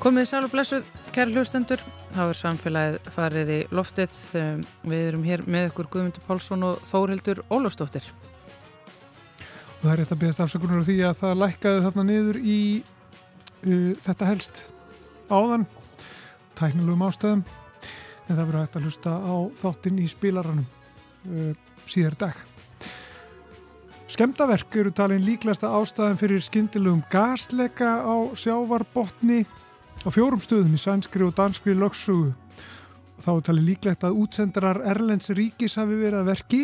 Komið sæl og blessuð, kæri hlustendur. Þá er samfélagið farið í loftið. Um, við erum hér með ykkur Guðmundur Pálsson og Þórhildur Ólafstóttir. Og það er rétt að beðast afsökunar á því að það lækkaði þarna niður í uh, þetta helst áðan, tæknilegum ástöðum, en það verður hægt að hlusta á þáttinn í spilaranum uh, síðar dag. Skemdaverk eru talin líklasta ástæðan fyrir skyndilugum gasleika á sjávarbotni á fjórum stöðum í sænskri og danskri lögsugu og þá er talið líklegt að útsendarar Erlends ríkis hafi verið að verki.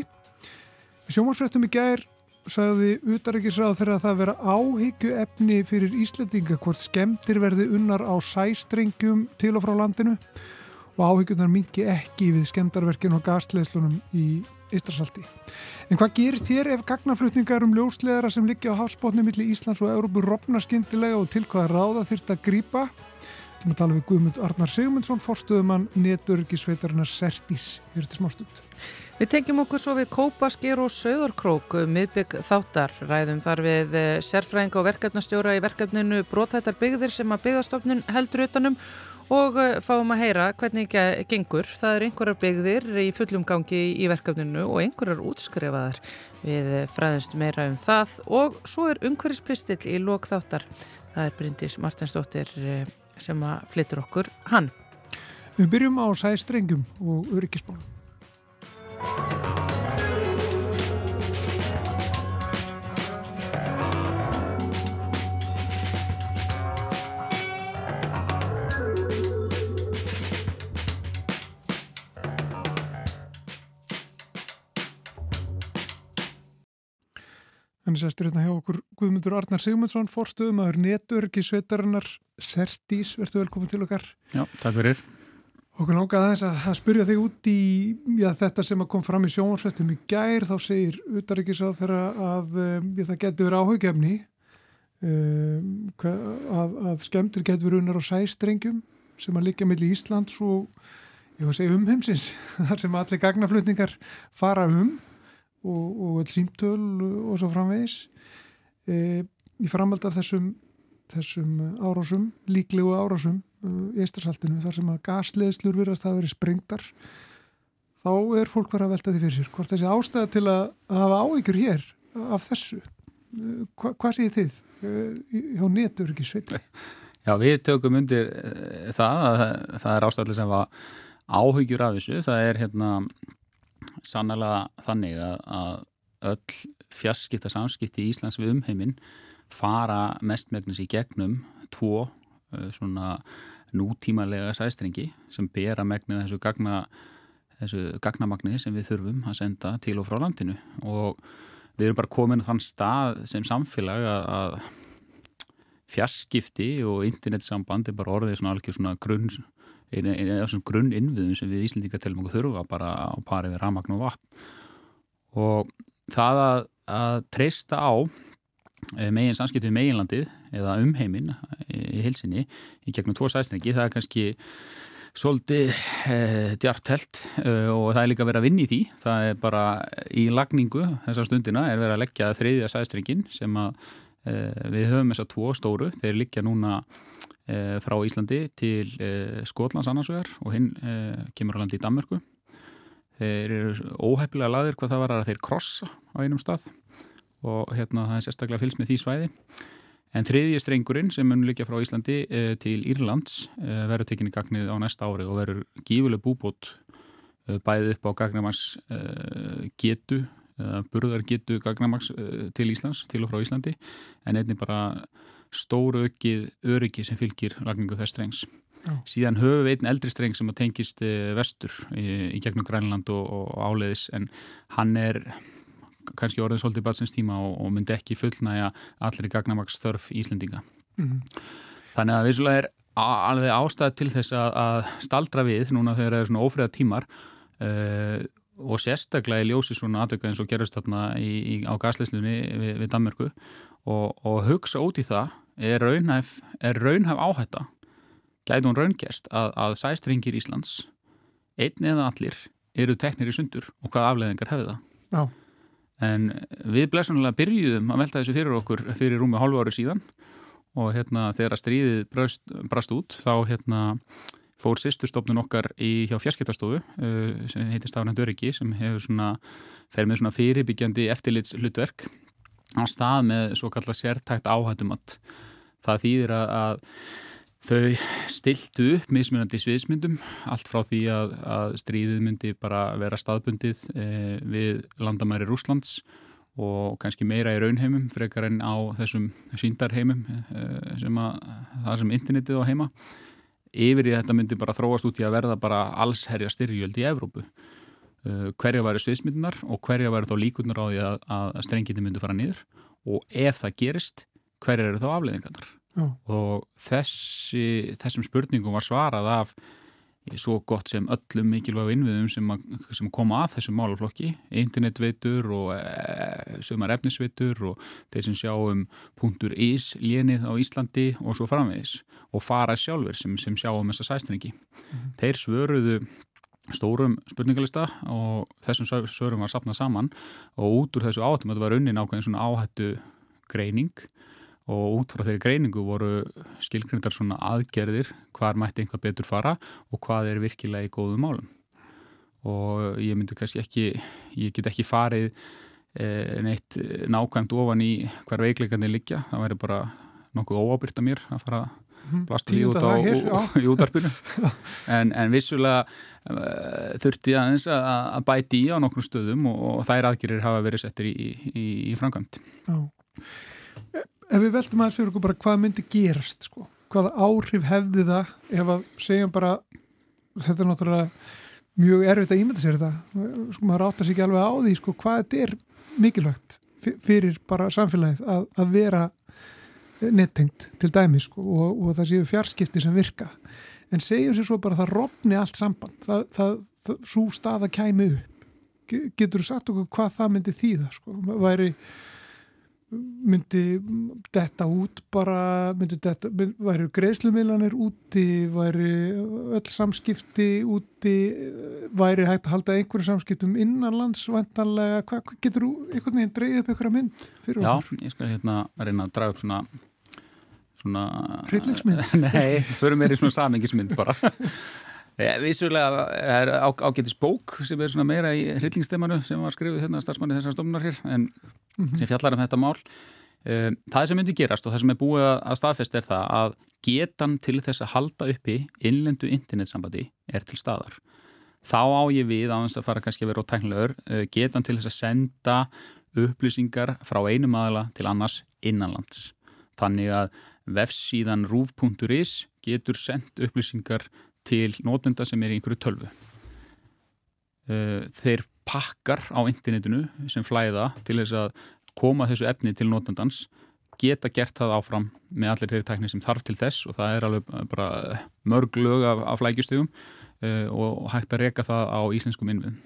Sjómanfrættum í gær sagði utaríkisráð þegar það vera áhyggju efni fyrir Íslandinga hvort skemdir verði unnar á sæstrengjum til og frá landinu og áhyggjunar mingi ekki við skemdarverkin og gasleðslunum í Ístrasaldi. En hvað gerist hér ef gagnaflutningar um ljósleðara sem liggja á hafsbótni millir Íslands og Európu rofna skindilega og til hvaða ráða þyrst að grýpa? Við erum að tala við Guðmund Arnar Sigmundsson, forstuðumann neturgisveitarinnar Sertís. Hér er þetta smá stund. Við tengjum okkur svo við Kópasker og Söðarkrók miðbygg þáttar. Ræðum þar við sérfræðinga og verkefnastjóra í verkefninu Brótættar byggðir sem að byggðastofnun heldur utanum og fáum að heyra hvernig gengur. Það er einhverjar byggðir í fullum gangi í verkefninu og einhverjar útskrifaðar. Við fræðumst meira um það og svo er umhverfispistill í lók þáttar. Það er Bryndis Martinsdóttir sem að flyttur okkur hann. Við byrjum á sæstrengjum og öryggisbólum. Þannig sestur hérna hjá okkur Guðmundur Arnar Sigmundsson, forstuðum að er netörgi sveitarinnar Sertís, verður velkominn til okkar. Já, takk fyrir. Okkur langaði aðeins að, að spyrja þig út í já, þetta sem kom fram í sjónvarsvettum í gær, þá segir utaríkisað þeirra að um, það getur verið áhugjefni um, að, að skemmtir getur verið unnar á sæstrengjum sem að liggja millir Íslands og ég var að segja um heimsins, þar sem allir gagnaflutningar fara um og, öll símtöl og svo framvegis. E, í framhald af þessum, þessum árásum, líklegu árásum í Eistarsaltinu þar sem að gasleðslur virðast að vera sprengtar þá er fólk verið að velta því fyrir sér hvort þessi ástæða til að, að hafa áhyggjur hér af þessu. Hva, hvað séð þið hjá netur ekki sveit? Já, við tökum undir það að það er ástæðlega sem var áhyggjur af þessu, það er hérna sannlega þannig að, að öll fjarskipta samskipti í Íslands við umheiminn fara mestmegnis í gegnum tvo svona nútímalega sæstrengi sem ber að megna þessu, gagna, þessu gagnamagni sem við þurfum að senda til og frá landinu. Og við erum bara komin á þann stað sem samfélag að fjarskipti og internetsamband er bara orðið svona alveg svona grunn einu af svona grunn innviðum sem við Íslandíka telum okkur þurfa bara á pari við ramagn og vatn. Og það að, að treysta á megin samskiptið meginlandið eða umheiminn í hilsinni í gegnum tvo sæstrengi, það er kannski svolítið eh, djartelt eh, og það er líka verið að vinni í því. Það er bara í lagningu þessar stundina er verið að leggja þriðja sæstrengin sem að eh, við höfum þessar tvo stóru, þeir liggja núna frá Íslandi til Skotlands annarsvegar og hinn kemur á landi í Danmörku. Þeir eru óhefnilega laðir hvað það var að þeir krossa á einum stað og hérna það er sérstaklega fylgst með því svæði. En þriðji strengurinn sem mun líka frá Íslandi eh, til Írlands eh, verður tekinni gagnið á næsta ári og verður gífuleg búbót eh, bæðið upp á gagnamags getu burðar getu gagnamags til Íslands, til og frá Íslandi. En einni bara stóru aukið öryggi sem fylgir lagningu þess strengs. Já. Síðan höfum við einn eldri streng sem tengist vestur í, í gegnum Grænland og, og áleiðis en hann er kannski orðið svolítið batsins tíma og, og myndi ekki fullnæja allir í gagnamaks þörf Íslendinga. Mm -hmm. Þannig að vissulega er alveg ástæð til þess að, að staldra við núna þegar það er svona ófriða tímar uh, og sérstaklega í ljósi svona aðvöka eins og gerist þarna í, í, á gasleislunni við, við Danmörku og, og hugsa út í það er raunhæf, er raunhæf áhætta gæti hún raungest að, að sæstringir Íslands einn eða allir eru teknir í sundur og hvað afleðingar hefði það. Já. En við blessunlega byrjuðum að velta þessu fyrir okkur fyrir rúmi hálfu ári síðan og hérna þegar stríðið brast, brast út þá hérna fór sýsturstofnun okkar í hjá fjarskiptastofu uh, sem heitir Stafnand Öryggi sem hefur svona, fer með svona fyrirbyggjandi eftirlits hlutverk á stað með svo kallar sértækt áhættumatt. Það þýðir að, að þau stiltu upp mismunandi sviðsmyndum allt frá því að, að stríðið myndi bara vera staðbundið eh, við landamæri Rúslands og kannski meira í raunheimum frekar en á þessum síndarheimum eh, sem að það sem internetið á heima yfir í þetta myndi bara þróast út í að verða bara allsherja styrjöld í Evrópu hverja væri sviðsmyndunar og hverja væri þá líkunar á því að, að strenginni myndi fara niður og ef það gerist hverja eru þá afleðingarnar Já. og þessi, þessum spurningum var svarað af svo gott sem öllum mikilvægu innviðum sem, að, sem koma að þessum málaflokki internetveitur og e, sömar efnisveitur og þeir sem sjá um punktur ís lénið á Íslandi og svo framvegis og fara sjálfur sem, sem sjá um þessa sæstringi mm -hmm. þeir svöruðu stórum spurningalista og þessum svörum var sapnað saman og út úr þessu átum þetta var unnin ákveðin svona áhættu greining og út frá þeirri greiningu voru skilgrindar svona aðgerðir hvar mætti einhvað betur fara og hvað er virkilega í góðum málum og ég myndi kannski ekki ég get ekki farið e, neitt nákvæmt ofan í hver veikleikandi liggja, það væri bara nokkuð óábyrgt að mér að fara mhm. Blasta því út á í útarpinu en, en vissulega uh, þurfti aðeins að, að bæti í á nokkrum stöðum og, og þær aðgerir hafa verið settir í, í, í framkvæmt Já. Ef við veltum aðeins fyrir okkur bara hvað myndi gerast sko, hvaða áhrif hefði það ef að segjum bara þetta er náttúrulega mjög erfitt að ímynda sér þetta sko maður áttar sér ekki alveg á því sko hvað þetta er mikilvægt fyrir bara samfélagið að, að vera nettengt til dæmi sko og, og það séu fjarskipti sem virka. En segjum sér svo bara að það rofni allt samband. Það, það, það svo staða kæmi upp. Getur þú sagt okkur hvað það myndi þýða sko? Væri myndi detta út bara, myndi detta, væri greiðslumilanir úti, væri öll samskipti úti, væri hægt að halda einhverju samskiptum innanlands vantanlega, hvað hva, getur þú einhvern veginn dreyðið upp einhverja mynd fyrir okkur? Já, ég skal hérna reyna að draga upp svona svona... Hryllingsmynd? Nei, fyrir mér í svona samingismynd bara Vissulega er á, ágætis bók sem er meira í hryllingstemanu sem var skrifið hérna starfsmanni þessar stofnunar hér en mm -hmm. sem fjallar um þetta mál. Eh, það sem myndi gerast og það sem er búið að staðfest er það að getan til þess að halda uppi innlendu internetsambandi er til staðar. Þá á ég við á þess að fara kannski að vera á tæknilegur eh, getan til þess að senda upplýsingar frá einum aðala til annars innanlands. Þannig að vefsíðan rúf.is getur sendt upplýsingar til nótenda sem er í einhverju tölvu. Eh, þeir pakkar á internetinu sem flæða til þess að koma þessu efni til nótendans geta gert það áfram með allir þeirri tækni sem þarf til þess og það er alveg bara mörg lög af, af flækjustugum uh, og hægt að reyka það á íslenskum innviðum.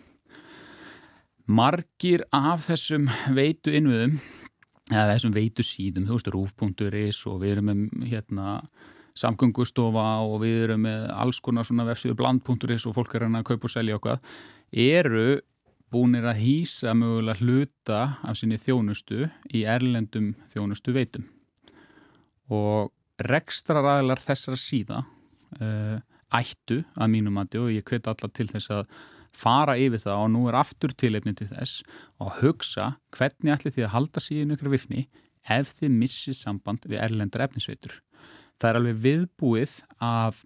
Margir af þessum veitu innviðum, eða þessum veitu síðum, þú veist, rúf.is og við erum með hérna samgöngustofa og við erum með alls konar svona vefsíður bland.is og fólk er að kaupa og selja okkar eru búinir að hýsa mögulega hluta af sinni þjónustu í erlendum þjónustu veitum og rekstra ræðilar þessar síða uh, ættu að mínum aðdi og ég hveti allar til þess að fara yfir það og nú er aftur tilefni til þess og hugsa hvernig ætli því að halda síðan ykkur virkni ef þið missið samband við erlendar efnisveitur. Það er alveg viðbúið að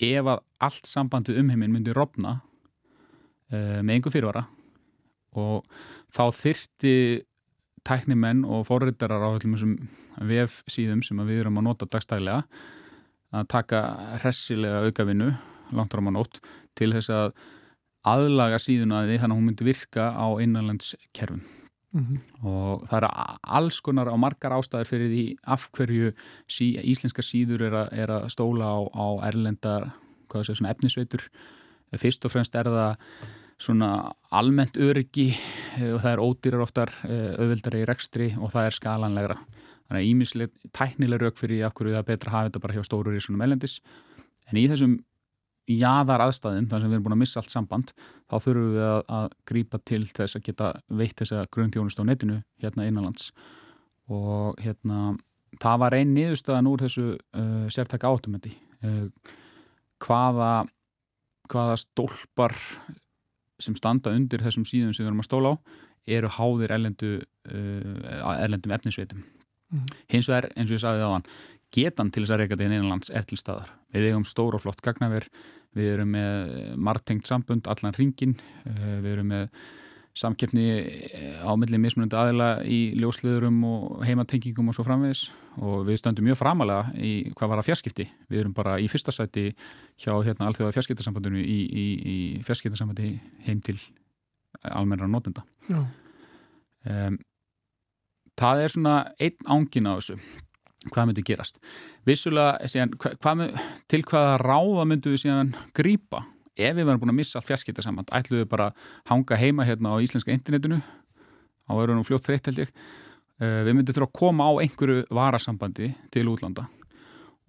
ef að allt sambandið um heiminn myndi rofna uh, með einhver fyrirvara og þá þyrti tæknimenn og forriðarar á þessum VF síðum sem við erum að nota dagstælega að taka hressilega aukavinnu langt ára á nótt til þess að aðlaga síðuna að því þannig að hún myndi virka á innanlandskerfum. Mm -hmm. og það eru alls konar á margar ástæðir fyrir því af hverju sí, íslenska síður er, a, er að stóla á, á erlendar sé, efnisveitur. Fyrst og fremst er það svona almennt öryggi eh, og það er ódýrar oftar eh, auðvildari í rekstri og það er skalanlegra. Þannig að ímislega tæknileg rauk fyrir af hverju það er betra að hafa þetta bara hjá stóru í svona mellendis en í þessum jáðar aðstæðum, þar sem við erum búin að missa allt samband, þá þurfum við að, að grípa til þess að geta veitt þessa grunnþjónust á netinu hérna innanlands. Og hérna það var einn niðurstaðan úr þessu uh, sértaka átumöndi uh, hvaða hvaða stólpar sem standa undir þessum síðum sem við erum að stóla á eru háðir erlendu, uh, erlendum efnisveitum. Mm. hins vegar eins og ég sagði á hann getan til þess að reyka þetta í einanlands er til staðar. Við eigum stór og flott gagnaver við erum með margtengt sambund allan ringin, uh, við erum með samkeppni eh, á milli mismunandi aðila í ljósliðurum og heimatengingum og svo framvegis og við stöndum mjög framalega í hvað var að fjarskipti. Við erum bara í fyrsta sæti hjá hérna alþjóða fjarskiptasambandinu í, í, í fjarskiptasambandi heim til almenna nótenda. Um, það er svona einn ángin á þessu hvað myndi gerast. Vissulega, síðan, hva, hvað, til hvaða ráða myndu við síðan grýpa ef við verðum búin að missa allt fjarskiptarsamband ætluðu bara hanga heima hérna á íslenska internetinu? Á verðunum fljótt þreytt held ég. Uh, við myndum þurfa að koma á einhverju varasambandi til útlanda.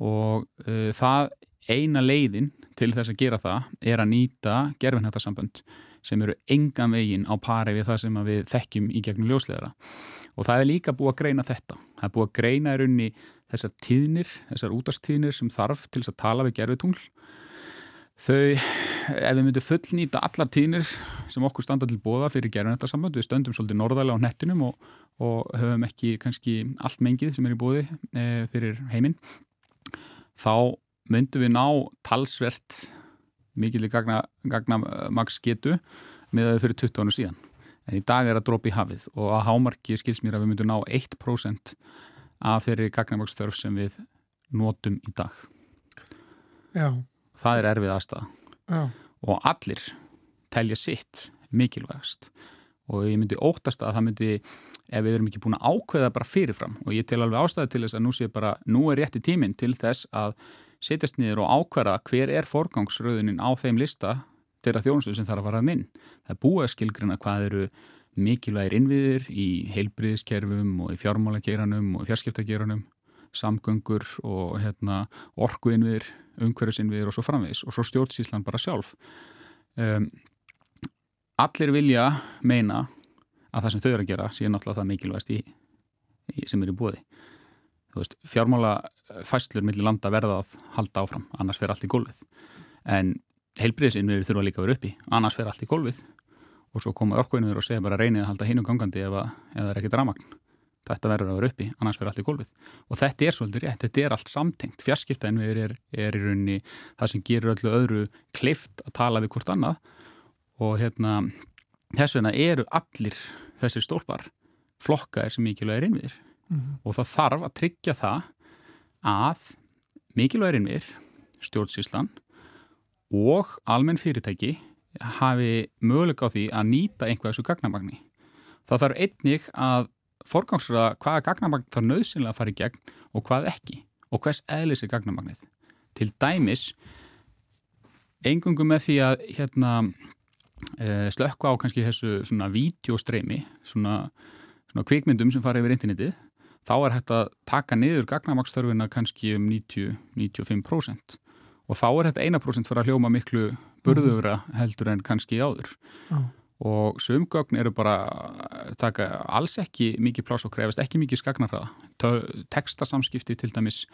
Og uh, það eina leiðin til þess að gera það er að nýta gerfinhættarsamband sem eru engan veginn á pari við það sem við þekkjum í gegnum ljósleðara og það er líka búið að greina þetta. Það er búið að greina í rauninni þessar tíðnir, þessar útastíðnir sem þarf til þess að tala við gerfitungl þau, ef við myndum fullnýta allar týnir sem okkur standa til bóða fyrir gerðunættarsamband, við stöndum svolítið norðalega á nettinum og, og höfum ekki kannski allt mengið sem er í bóði e, fyrir heiminn þá myndum við ná talsvert mikil í gagna, gagnamagsgetu með að við fyrir 20 ára síðan en í dag er að drópi hafið og að hámarki skils mér að við myndum ná 1% af þeirri gagnamagsstörf sem við notum í dag. Já. Það er erfið aðstæða og allir telja sitt mikilvægast. Og ég myndi óttast að það myndi ef við erum ekki búin að ákveða bara fyrirfram og ég tel alveg ástæði til þess að nú sé bara nú er rétti tíminn til þess að setjast niður og ákveða hver er forgangsröðunin á þeim lista þeirra þjónustu sem þarf að fara að minn það er búið að skilgrina hvað eru mikilvægir innviðir í heilbriðiskerfum og í fjármálageranum og fjarskiptageranum samgöngur og hérna, orkuinviðir umhverjusinviðir og svo framvegis og svo stjórnsíslan bara sjálf. Um, allir vilja meina að það sem þau eru að gera sé náttúrulega það mikilvægst í, í, sem er í búði veist, fjármála fæslur millir landa verða að halda áfram annars fer allt í gólfið. En heilbriðisinnviðir þurfa líka að vera uppi. Annars fer allt í gólfið. Og svo koma orkuinviðir og segja bara reynið að halda hinn um gangandi ef, ef það er ekki dramagn þetta verður að vera uppi, annars verður allt í gólfið. Og þetta er svolítið rétt, þetta er allt samtengt. Fjarskiptainviður er, er í rauninni það sem gerur öllu öðru kleift að tala við hvort annað. Og hérna þess vegna eru allir þessir stólpar flokkaðir sem mikilvægir innviður mm -hmm. og það þarf að tryggja það að mikilvægir innviður stjórnsíslan og almenn fyrirtæki hafi möguleika á því að nýta einhvað þessu gagnamagni það þarf einnig að forgangsraða hvaða gagnamagn þarf nöðsynlega að fara í gegn og hvað ekki og hvers eðlis er gagnamagnið. Til dæmis, engungu með því að hérna, e, slökka á kannski þessu svona vídeostreimi, svona, svona kvikmyndum sem fara yfir internetið, þá er hægt að taka niður gagnamagnstörfina kannski um 90-95% og þá er þetta 1% fyrir að hljóma miklu burðugra heldur en kannski áður. Já. Og sömgögn eru bara taka alls ekki mikið pláss og krefast ekki mikið skagnarhraða tekstasamskipti til dæmis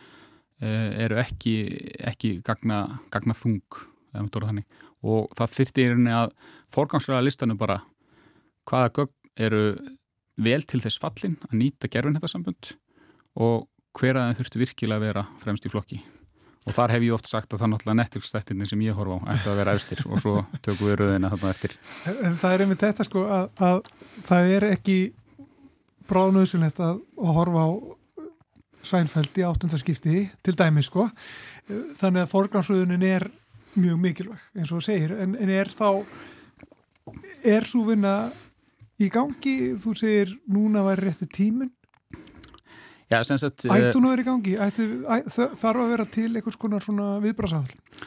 uh, eru ekki, ekki gagna, gagna þung og það þurfti í rauninni að forgangslega listanum bara hvaða gögn eru vel til þess fallin að nýta gerfin þetta sambund og hver að það þurfti virkilega að vera fremst í flokki Og þar hef ég oft sagt að það er náttúrulega Netflix-stættinni sem ég horfa á ætti að vera efstir og svo tökum við rauðina þarna eftir. En það er einmitt þetta sko að, að það er ekki bráðnöðsynlegt að, að horfa á sænfældi áttundarskipti til dæmi sko. Þannig að forgansröðunin er mjög mikilvæg eins og segir en, en er þá er svo vinna í gangi þú segir núna væri rétti tíminn Já, sagt, Ætti eh, að vera í gangi? Ætti, æ, þarf að vera til einhvers konar svona viðbrasáðlun?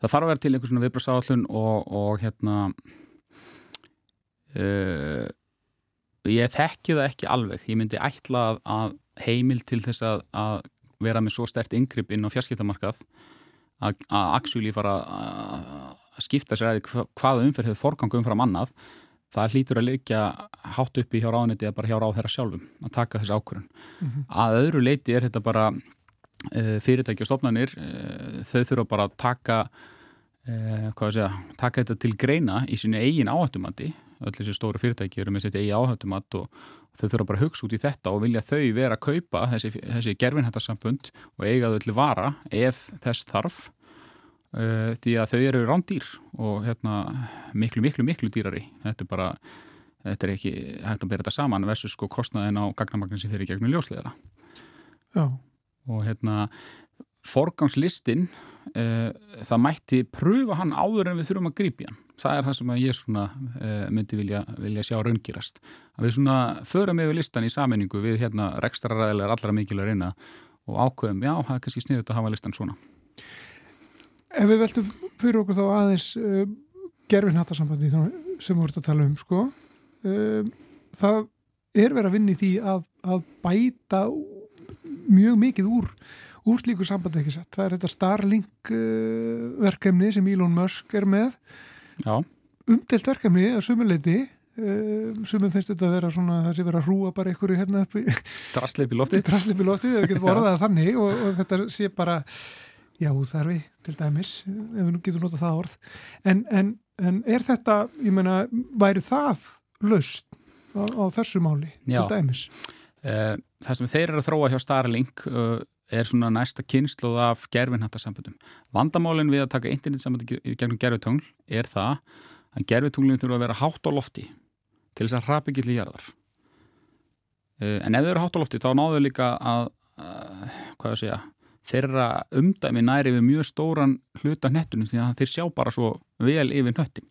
Það þarf að vera til einhvers svona viðbrasáðlun og, og hérna uh, ég þekki það ekki alveg. Ég myndi ætla að, að heimil til þess að, að vera með svo stert yngripp inn á fjarskiptamarkað að actually fara að skipta sér að hvaða umferð hefur forgang umfram annað það hlýtur að leikja hátt uppi hjá ráðniti eða bara hjá ráð þeirra sjálfum að taka þessi ákvörðun. Mm -hmm. Að öðru leiti er þetta bara uh, fyrirtæki og stofnanir, uh, þau þurfa bara að taka, hvað að segja, taka þetta til greina í sínu eigin áhættumandi. Öll þessi stóru fyrirtæki eru með sitt eigin áhættumat og þau þurfa bara að hugsa út í þetta og vilja þau vera að kaupa þessi, þessi gerfinhættarsambund og eiga þau til vara ef þess þarf uh, því að þau eru rándýr og hérna, miklu, miklu, miklu dýrari. Þetta er bara, þetta er ekki hægt að bera þetta saman versus sko kostnaðin á gagnamagnin sem fyrir gegnum ljósleðara Já. Og hérna forgangslistin uh, það mætti pröfa hann áður en við þurfum að grípja hann. Það er það sem ég svona uh, myndi vilja, vilja sjá raungirast að við svona förum yfir listan í saminningu við hérna rekstraræðilegar allra mikilvæg reyna og ákveðum, já, það er kannski sniðut að hafa listan svona Ef við veltum fyrir okkur þá aðeins uh, gerfinhattasambandi sem við vorum að tala um sko. Uh, það er verið að vinni því að, að bæta mjög mikið úr úr slíku sambandi ekki sett. Það er þetta Starlink uh, verkefni sem Elon Musk er með. Já. umdelt verkefni að sumuleiti sumum finnst þetta að vera svona það sé vera að hrúa bara einhverju hérna upp í það getur vorðað þannig og, og þetta sé bara já þarfi til dæmis ef við getum notað það orð en, en, en er þetta, ég menna væri það löst á, á þessu máli já. til dæmis uh, Það sem þeir eru að þróa hjá Starlink uh, er svona næsta kynsluð af gerfinhattasambundum. Vandamálinn við að taka internetsambandi gegnum gerfitungl er það að gerfitunglinn þurfa að vera hátt á lofti til þess að hrapi gilli jarðar uh, en ef þau eru hátt á lofti þá náðu líka að hvað að segja þeirra umdæmi næri við mjög stóran hluta hnettunum því að þeir sjá bara svo vel yfir hnöttin.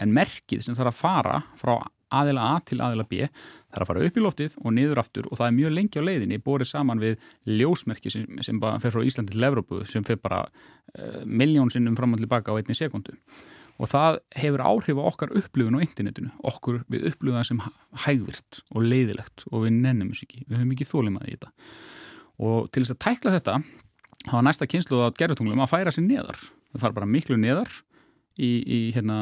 En merkið sem þarf að fara frá aðila A til aðila B þarf að fara upp í loftið og niður aftur og það er mjög lengi á leiðinni borið saman við ljósmerki sem, sem bara fer frá Íslandi til Evrópu sem fer bara uh, miljón sinnum fram og tilbaka á einni sekundu. Og það hefur áhrif á okkar upplifun á internetinu. Okkur við upplifum það sem hægvirt og leiðilegt og við nennum þessu ekki. Við höfum ekki þólumað í þetta og til þess að tækla þetta þá var næsta kynslu á gerfutunglum að færa sér neðar. Það fara bara miklu neðar í, í hérna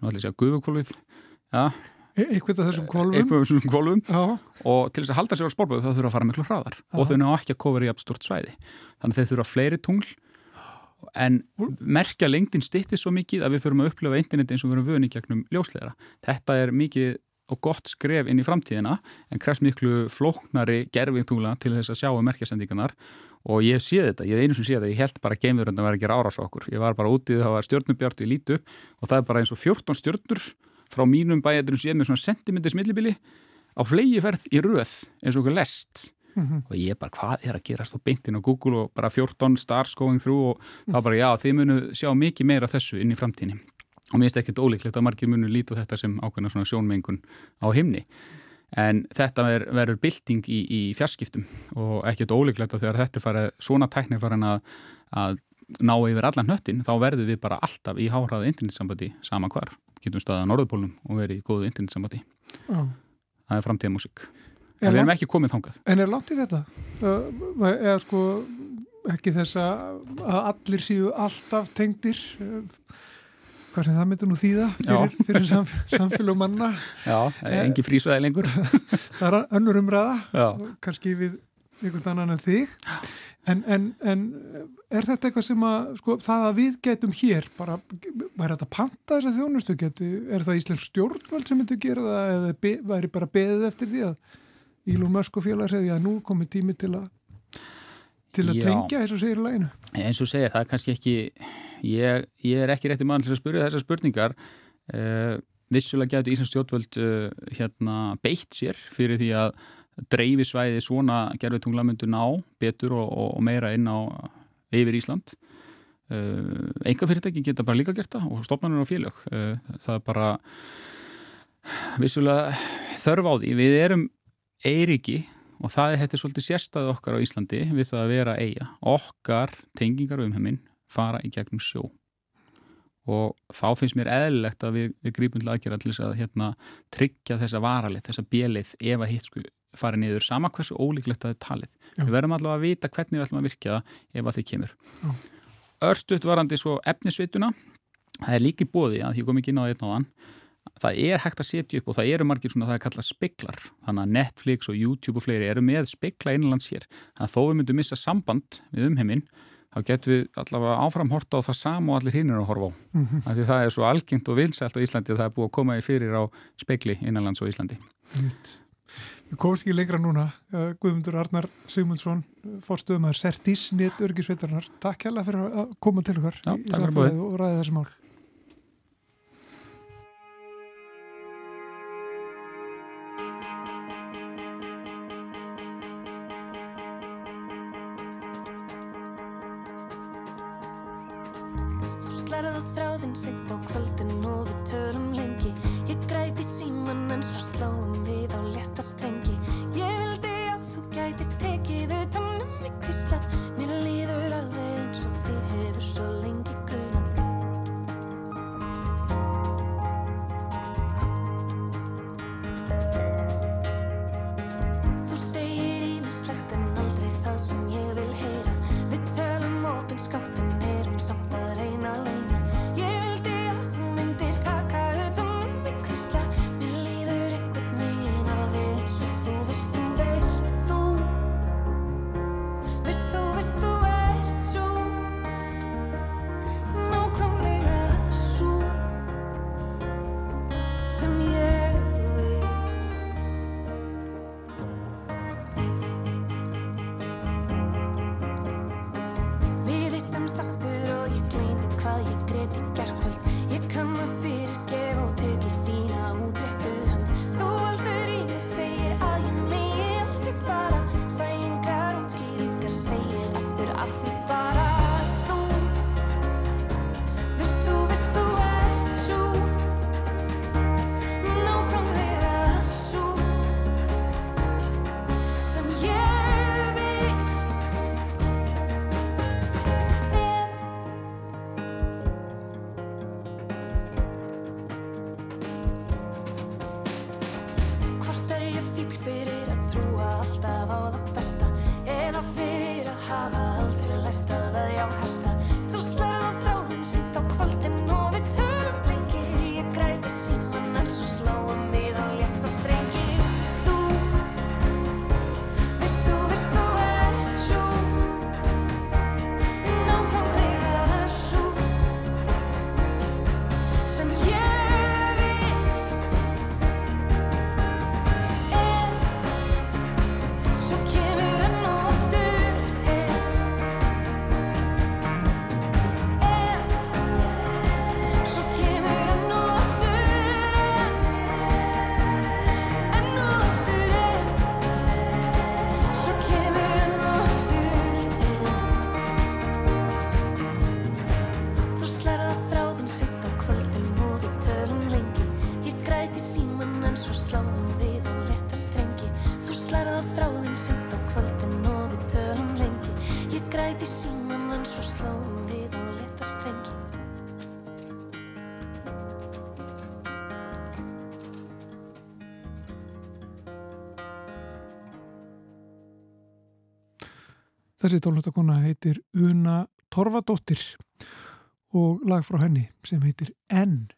nú ætlum ég að segja guðvukvolvið ja, e eitthvað af þessum þessum kvolvum og til þess að halda sér á spórböðu þá þurfa að fara miklu hraðar. Já. og þau ná ekki að kofra í abstort svæði. Þannig að þau þurfa fleiri tungl. En merkja lengdin stittir svo mikið að við förum að upplifa interneti eins og við erum vöni gegnum ljósleira. Þetta er mikið og gott skref inn í framtíðina en krefst miklu flóknari gerfingtúla til þess að sjá um merkjasendingarnar. Og ég sé þetta, ég einu sem sé þetta ég held bara að geimverðurna var að gera árás á okkur. Ég var bara útið, það var stjórnubjart, ég líti upp og það er bara eins og 14 stjórnur frá mínum bæjadurinn sem ég með svona sentimentis millibili á flegiferð í röð eins og okkur lest. Mm -hmm. og ég bara, hvað er að gerast? Á beintin á Google og bara 14 stars going through og það bara, já, þið munu sjá mikið meira þessu inn í framtíðinni og mér finnst ekkert ólíklegt að margir munur lítu þetta sem ákveðna svona sjónmengun á himni. En þetta ver, verður bylting í, í fjarskiptum. Og ekkert ólíklegt að þegar þetta fara svona tækni farin að, að ná yfir allan hnöttin þá verður við bara alltaf í háhraða internetsambandi sama hvar, getum staðið á Norðupólum og verið í góðu internetsambandi. Oh. það er framtíða músik en við erum ekki komið þangað. En er langt í þetta? Eða sko ekki þess að allir séu alltaf tengdir hvað sem það myndur nú þýða fyrir, fyrir samf samfélag manna. Já, engi frísvæði lengur. Það er önnur umræða kannski við einhvern annan en þig. En, en, en er þetta eitthvað sem að sko, það að við getum hér bara, væri þetta panta þess að þjónustu? Geti, er það Íslensk stjórnvöld sem myndur gera það? Eða be, væri bara beðið eftir því að og félagar segja að nú komið tími til að til að Já. tengja eins og segir læginu eins og segir, það er kannski ekki ég, ég er ekki rétti mann til að spyrja þessar spurningar. Uh, vissulega getur Íslands stjórnvöld uh, hérna beitt sér fyrir því að dreifisvæði svona gerðutungla myndu ná betur og, og, og meira inn á yfir Ísland. Uh, eh, enga fyrirtæki geta bara líka gert það og stopnarnir á félög. Það er bara vissulega þörf á því. Við erum eiriki og það er þetta svolítið sérstæði okkar á Íslandi við það að vera eiga. Okkar tengingar um heiminn fara í gegnum sjó og þá finnst mér eðlilegt að við, við grípum til aðgjara til þess að hérna, tryggja þessa varalið, þessa bjelið ef að hitt sko farið niður, sama hversu ólíklegt að það er talið. Já. Við verðum allavega að vita hvernig við ætlum að virka það ef að þið kemur. Örstuðt varandi svo efnisvituna það er líki bóði að því kom ekki inn á einn á þann það er hægt að setja upp og það eru margir svona það er kallað speklar þannig að Netflix og YouTube og fleiri eru með spekla innanlands hér þannig að þó við myndum missa samband við umheiminn þá getum við allavega áframhorta á það sama og allir hinn eru að horfa á. Mm -hmm. því það er svo algengt og vilsælt á Íslandi að það er búið að koma í fyrir á spekli innanlands og Íslandi. Nýtt. Við komumst ekki lengra núna. Guðmundur Arnar Sigmundsson fórstuðum að Sertís, nýtt örgisveitarnar Takk hella fyrir að koma til okkar Já, og ræða þessi mál Þessi tónlistakona heitir Una Torfadóttir og lag frá henni sem heitir N.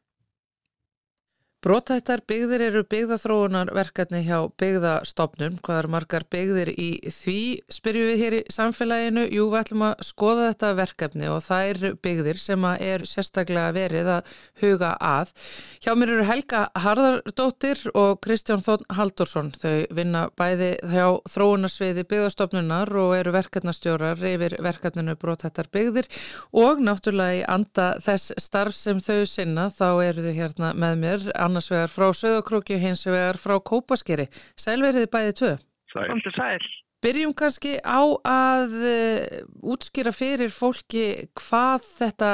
Brótættar byggðir eru byggðaþróunarverkefni hjá byggðastofnun. Hvað er margar byggðir í því? Spyrjum við hér í samfélaginu. Jú, við ætlum að skoða þetta verkefni og það er byggðir sem er sérstaklega verið að huga að. Hjá mér eru Helga Harðardóttir og Kristján Þón Haldursson. Þau vinna bæði hjá þróunarsviði byggðastofnunar og eru verkefnastjórar yfir verkefninu Brótættar byggðir og náttúrulega í anda þess starf sem þau sinna þá eru þau hérna með mér annars vegar frá Söðokróki og hins vegar frá Kópaskeri. Sælveriði bæði tvö. Sæl. Sæl. Byrjum kannski á að uh, útskýra fyrir fólki hvað þetta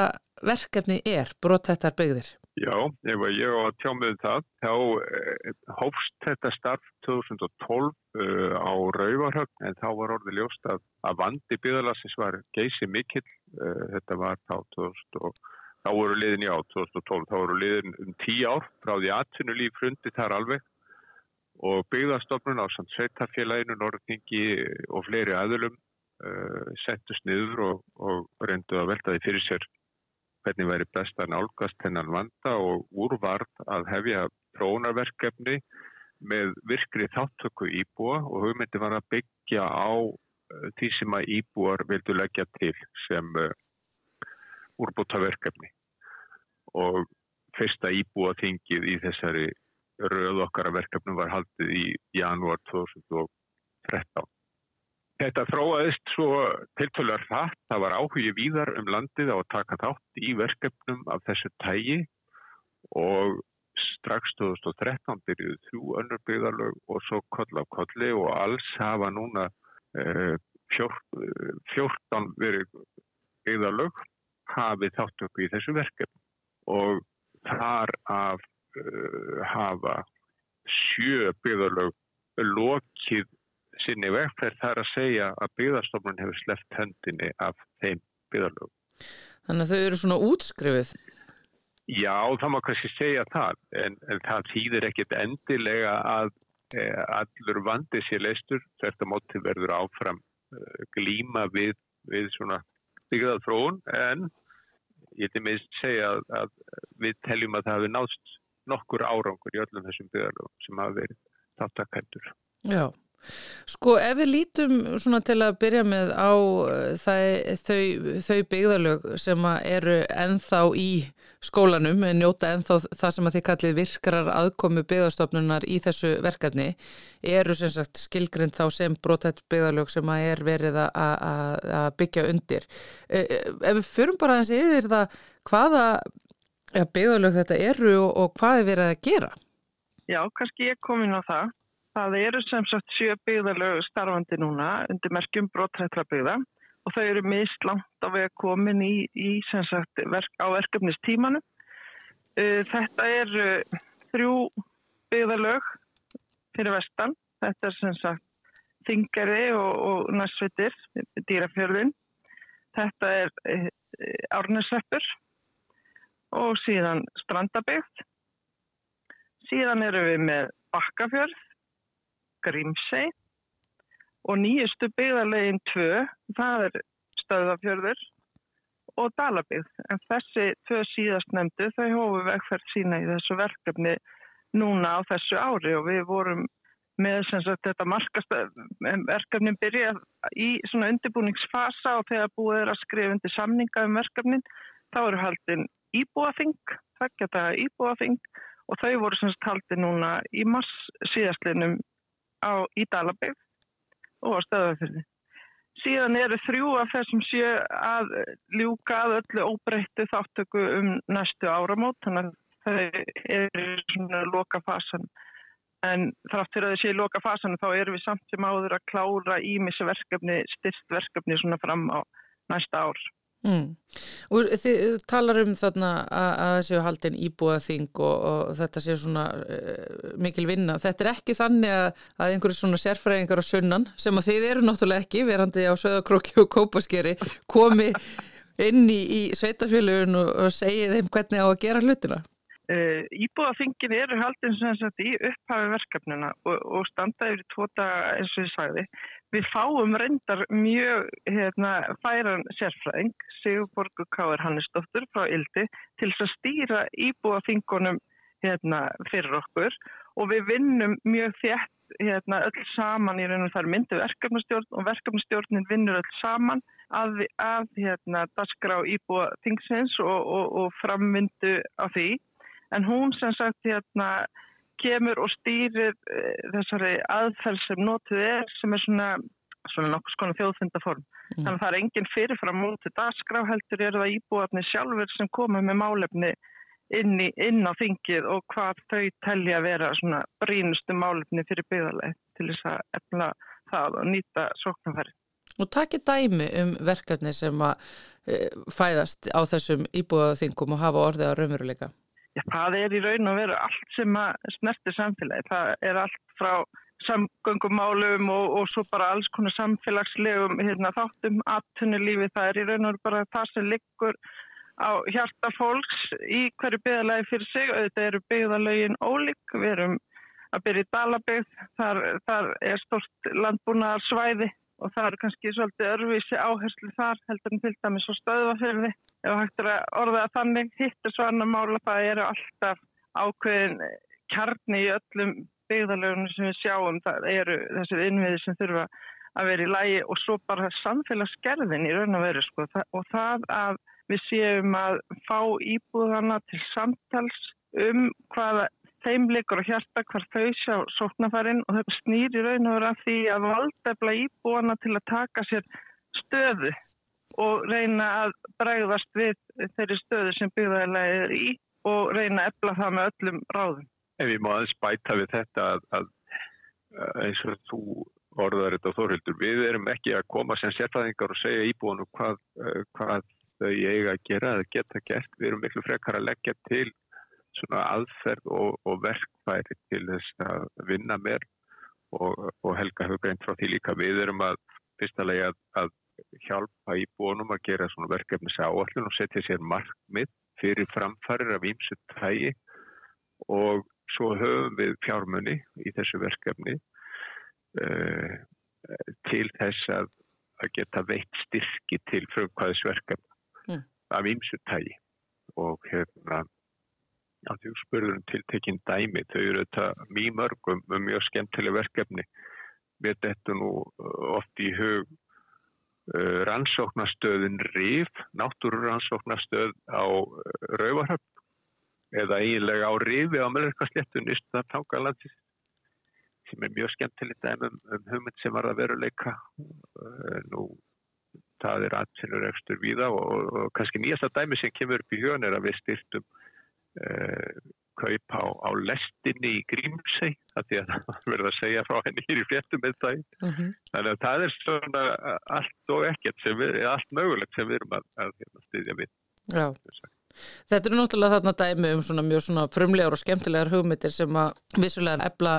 verkefni er, brotettar byggðir. Já, ef ég var að tjá með um það, þá uh, hófst þetta starf 2012 uh, á Rauvarhögn en þá var orðið ljóst að, að vandi byggðalassins var geysi mikill, uh, þetta var þá 2012 þá voru liðin í á 2012, þá voru liðin um tíu ár frá því aðtunnu líf frundi þar alveg. Og byggðarstofnun á samt sveitafélaginu, Norrtingi og fleiri aðlum uh, settust niður og, og reyndu að velta því fyrir sér hvernig væri best að nálgast hennan vanda og úrvart að hefja trónarverkefni með virkri þáttöku íbúa og hugmyndi var að byggja á uh, því sem að íbúar vildu leggja til sem uh, úrbútaverkefni og fyrsta íbúa þingið í þessari röð okkar verkefnum var haldið í janúar 2013. Þetta þróaðist svo tiltölar hratt, það var áhugji víðar um landið á að taka þátt í verkefnum af þessu tægi og strax 2013 byrjuðu þrjú önnur byggðarlög og svo koll af kolli og alls hafa núna eh, fjór, 14 verið byggðarlög hafið þáttöku í þessu verkefn og þar af uh, hafa sjö byggðarlög lokið sinni vegferð þar að segja að byggðarstofnun hefur sleppt höndinni af þeim byggðarlög. Þannig að þau eru svona útskrifið? Já, það má kannski segja það, en, en það þýðir ekkit endilega að e, allur vandi sér leistur, þetta móti verður áfram e, glíma við, við svona byggðarfrón, en ég til minnst segja að, að við teljum að það hefur nátt nokkur árangur í öllum þessum byggðarlöfum sem hafa verið þáttakæntur. Já, sko ef við lítum svona til að byrja með á eh, það, þau, þau byggðarlög sem eru enþá í skólanum, en njóta enþá það sem að þið kallið virkarar aðkomi byggðarstofnunar í þessu verkefni eru sem sagt skilgrind þá sem brotætt byggðarlög sem að er verið að byggja undir. Eh, eh, ef við fyrum bara eins yfir það hvaða ja, byggðarlög þetta eru og, og hvað er verið að gera? Já, kannski ég kom inn á það. Það eru sem sagt sjö byggðarlög starfandi núna undir merkjum brotrættra byggða og þau eru mist langt á vega komin í, í sagt, verk, á verkefnistímanu. Uh, þetta er uh, þrjú byggðarlög fyrir vestan. Þetta er sem sagt Þingari og, og Næsvitir, dýrafjörðin. Þetta er uh, Árnesveppur og síðan Strandabyggt. Síðan eru við með Bakkafjörð, Grímsei og nýjustu byggðarlegin 2, það er Stöðafjörður og Dalabyggt. En þessi tvö síðast nefndu þau hófu vegferð sína í þessu verkefni núna á þessu ári og við vorum með sagt, þetta markast verkefnin byrja í svona undirbúningsfasa og þegar búið er að skrifa undir samninga um verkefnin þá eru haldinn íbúaþing, tveggjata íbúaþing og þau voru semst haldið núna í mars síðastlinum á Ídalabeg og á stöðafyrði. Síðan eru þrjú af þessum sjö að ljúka að öllu óbreyttu þáttöku um næstu áramót, þannig að þau eru svona loka fasan. En þrátt fyrir að þau séu loka fasan þá eru við samt sem áður að klára ímisverkefni, styrst verkefni svona fram á næsta ár. Mm. Og þið talar um þarna að, að þessi haldin íbúaþing og, og þetta sé svona uh, mikil vinna. Þetta er ekki þannig að, að einhverju svona sérfræðingar á sunnan sem að þið eru náttúrulega ekki verandi á Söðakróki og Kópaskeri komi inn í, í sveitafjöluun og, og segi þeim hvernig á að gera hlutina. Uh, Íbúaþingin eru haldin sem sagt í upphafi verkefnuna og, og standa yfir tóta eins og ég sagði Við fáum reyndar mjög hérna, færan sérfræðing, Sigurborgu Káir Hannesdóttur frá Ildi, til að stýra íbúaþingunum hérna, fyrir okkur og við vinnum mjög þétt hérna, öll saman í raun og þar myndi verkefnastjórn og verkefnastjórnin vinnur öll saman að, að hérna, dasgra á íbúaþingsins og, og, og framvindu á því. En hún sem sagt hérna kemur og stýrir uh, þessari aðferð sem notið er sem er svona, svona nokkuð skona þjóðfundaform. Mm. Þannig að það er enginn fyrirfram mútið dasgráheldur er það íbúarnir sjálfur sem koma með málefni inn, í, inn á þingið og hvað þau telja að vera svona brínustu málefni fyrir byggðarlega til þess að efna það og nýta sóknarfæri. Og takkir dæmi um verkefni sem að uh, fæðast á þessum íbúaþingum og hafa orðið á raunveruleika? Já, það er í raun og veru allt sem að snerti samfélagi. Það er allt frá samgöngumálum og, og svo bara alls konar samfélagslegum hérna, þáttum, aðtunulífi. Það er í raun og veru bara það sem liggur á hjarta fólks í hverju byggðalagi fyrir sig. Þetta eru byggðalagin ólík. Við erum að byrja í Dalabygg. Þar, þar er stort landbúnaðarsvæði og það eru kannski svolítið örvísi áherslu þar heldur en til dæmis og stöðvafyrði ef hægt er að orða að þannig hittir svarna mála það eru alltaf ákveðin kjarni í öllum byggðalögunum sem við sjáum. Það eru þessir innviði sem þurfa að vera í lægi og svo bara samfélagsgerðin í raun og veru sko. Og það að við séum að fá íbúðana til samtals um hvaða þeim likur og hjarta hvar þau sjá sóknarfærin og þetta snýr í raun og vera því að valdefla íbúana til að taka sér stöðu og reyna að bregðast við þeirri stöðu sem byggðarlega er í og reyna að efla það með öllum ráðum. En við má aðeins bæta við þetta að, að eins og þú orðar þetta Þorhildur, við erum ekki að koma sem sérfæðingar og segja íbúinu hvað, hvað þau eiga að gera eða geta gert, við erum miklu frekar að leggja til aðferð og, og verkfæri til þess að vinna mér og, og Helga hefur greint frá því líka. Við erum að fyrstulega að, að hjálpa í bónum að gera svona verkefnis áallun og setja sér markmið fyrir framfærir af ímsu tægi og svo höfum við fjármunni í þessu verkefni uh, til þess að, að geta veitt styrki til frumkvæðisverkefni mm. af ímsu tægi og hérna Já, þú spurður um tiltekinn dæmi, þau eru þetta mjög mörgum með mjög skemmtileg verkefni. Við þetta nú uh, oft í hug uh, rannsóknastöðin RIF, náttúrurannsóknastöð á uh, Rauvarhöfn eða eiginlega á RIFi á Möllerkasléttun Ísland Tangalandis sem er mjög skemmtileg dæmi um, um hugmynd sem var að veruleika. Uh, nú, það er aðsynur ekstur víða og, og, og kannski nýjasta dæmi sem kemur upp í hugan er að við styrtum kaup á, á lestinni í Grímsei því að það verður að segja frá henni hér í fléttum með það uh -huh. þannig að það er svona allt og ekkert við, allt mögulegt sem við erum að, að, að hérna, styðja við Já. Þetta eru náttúrulega þarna dæmi um svona mjög svona frumlegar og skemmtilegar hugmyndir sem að vissulega efla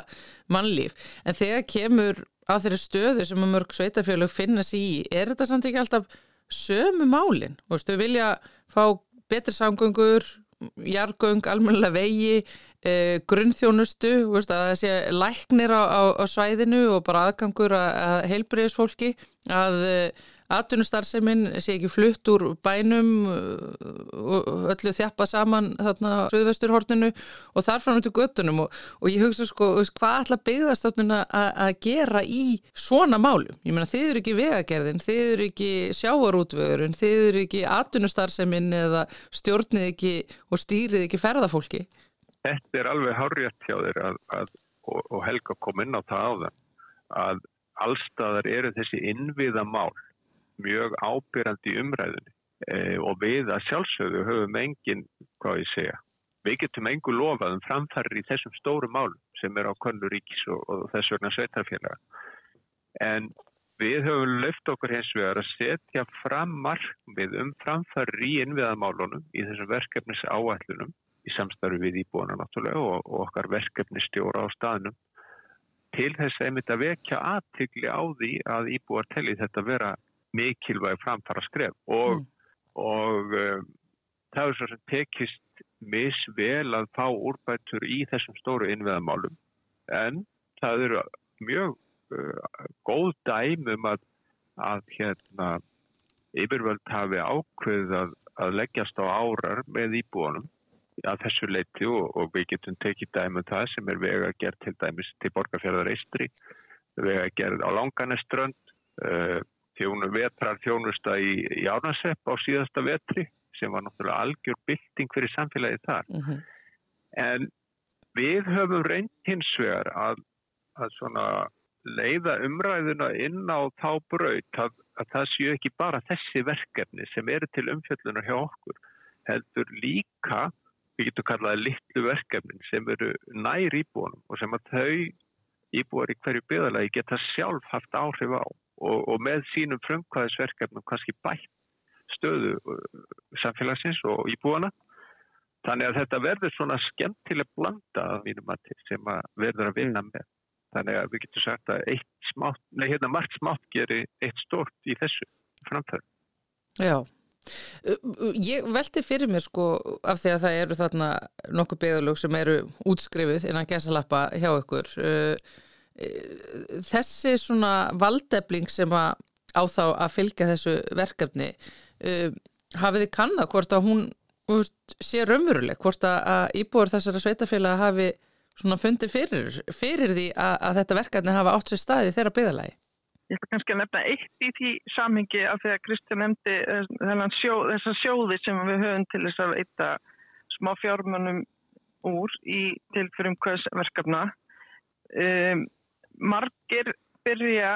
mannlíf en þegar kemur að þeirri stöðu sem að mörg sveitafélög finna sér í, er þetta samt ekki alltaf sömu málinn? Þú veist, þau vilja fá betri samgöngur jargöng, almennilega vegi eh, grunnþjónustu veist, að það sé læknir á, á, á svæðinu og bara aðgangur að, að heilbreyðisfólki að eh, atvinnustarfseminn sé ekki flutt úr bænum og öllu þjappa saman þarna söðvesturhorninu og þar frá náttúrulega göttunum og, og ég hugsa sko hvað ætla byggðastofnun að gera í svona málum? Ég meina þið eru ekki vegagerðin, þið eru ekki sjáarútvöðurinn, þið eru ekki atvinnustarfseminn eða stjórnið ekki og stýrið ekki ferðafólki Þetta er alveg hárjætt hjá þér að, að, og, og Helga kom inn á það á það að allstaðar eru þessi innviða mál mjög ábyrjandi umræðinni e, og við að sjálfsögðu höfum engin, hvað ég segja, við getum engu lofað um framfærir í þessum stóru málum sem er á Konnuríkis og, og þess vegna sveitarfélaga. En við höfum löft okkur hins vegar að setja fram markmið um framfærir í innviðamálunum í þessum verkefnis áallunum í samstarfi við íbúana náttúrulega og, og okkar verkefnistjóra á staðnum til þess einmitt að vekja aðtykli á því að íbúar telli þetta vera mikilvæg framfara skref og, mm. og um, það er svo sem tekist misvel að fá úrbættur í þessum stóru innveðamálum en það eru mjög uh, góð dæmum að, að hérna, yfirvöld hafi ákveð að, að leggjast á árar með íbúanum að þessu leiti og, og við getum tekið dæmum það sem er vega að gera til dæmis til borgarfjörðar eistri vega að gera á langaneströnd uh, þjónu vetrar þjónusta í, í Árnasepp á síðasta vetri sem var náttúrulega algjör bylting fyrir samfélagið þar. Mhm. -huh. En við höfum reynd hins vegar að, að svona leiða umræðuna inn á þá braut að, að það séu ekki bara þessi verkefni sem eru til umfjöldunar hjá okkur, heldur líka, við getum kallaði litlu verkefni sem eru nær íbúinum og sem að þau íbúar í hverju byggðalagi geta sjálf haft áhrif á og, og með sínum frumkvæðisverkefnum kannski bætt stöðu uh, samfélagsins og íbúana. Þannig að þetta verður svona skemmtileg blanda að mínum að til sem að verður að vinna með. Þannig að við getum sagt að smátt, nei hérna margt smátt gerir eitt stort í þessu framfæður. Já, ég veldi fyrir mér sko af því að það eru þarna nokkuð beðalög sem eru útskrifið innan gæsalappa hjá ykkur. Uh, þessi svona valdefling sem að á þá að fylgja þessu verkefni hafið þið kannad hvort að hún sé raunveruleg, hvort að íbúar þessara sveitafélag hafi svona fundið fyrir, fyrir því að, að þetta verkefni hafa átt sér staði þeirra byggðalagi Ég ætla kannski að nefna eitt í því samhengi af því að Kristján nefndi eh, sjó, þessa sjóði sem við höfum til þess að veita smá fjármönum úr í tilfyrirumkvæðsverkefna. Um, margir byrja,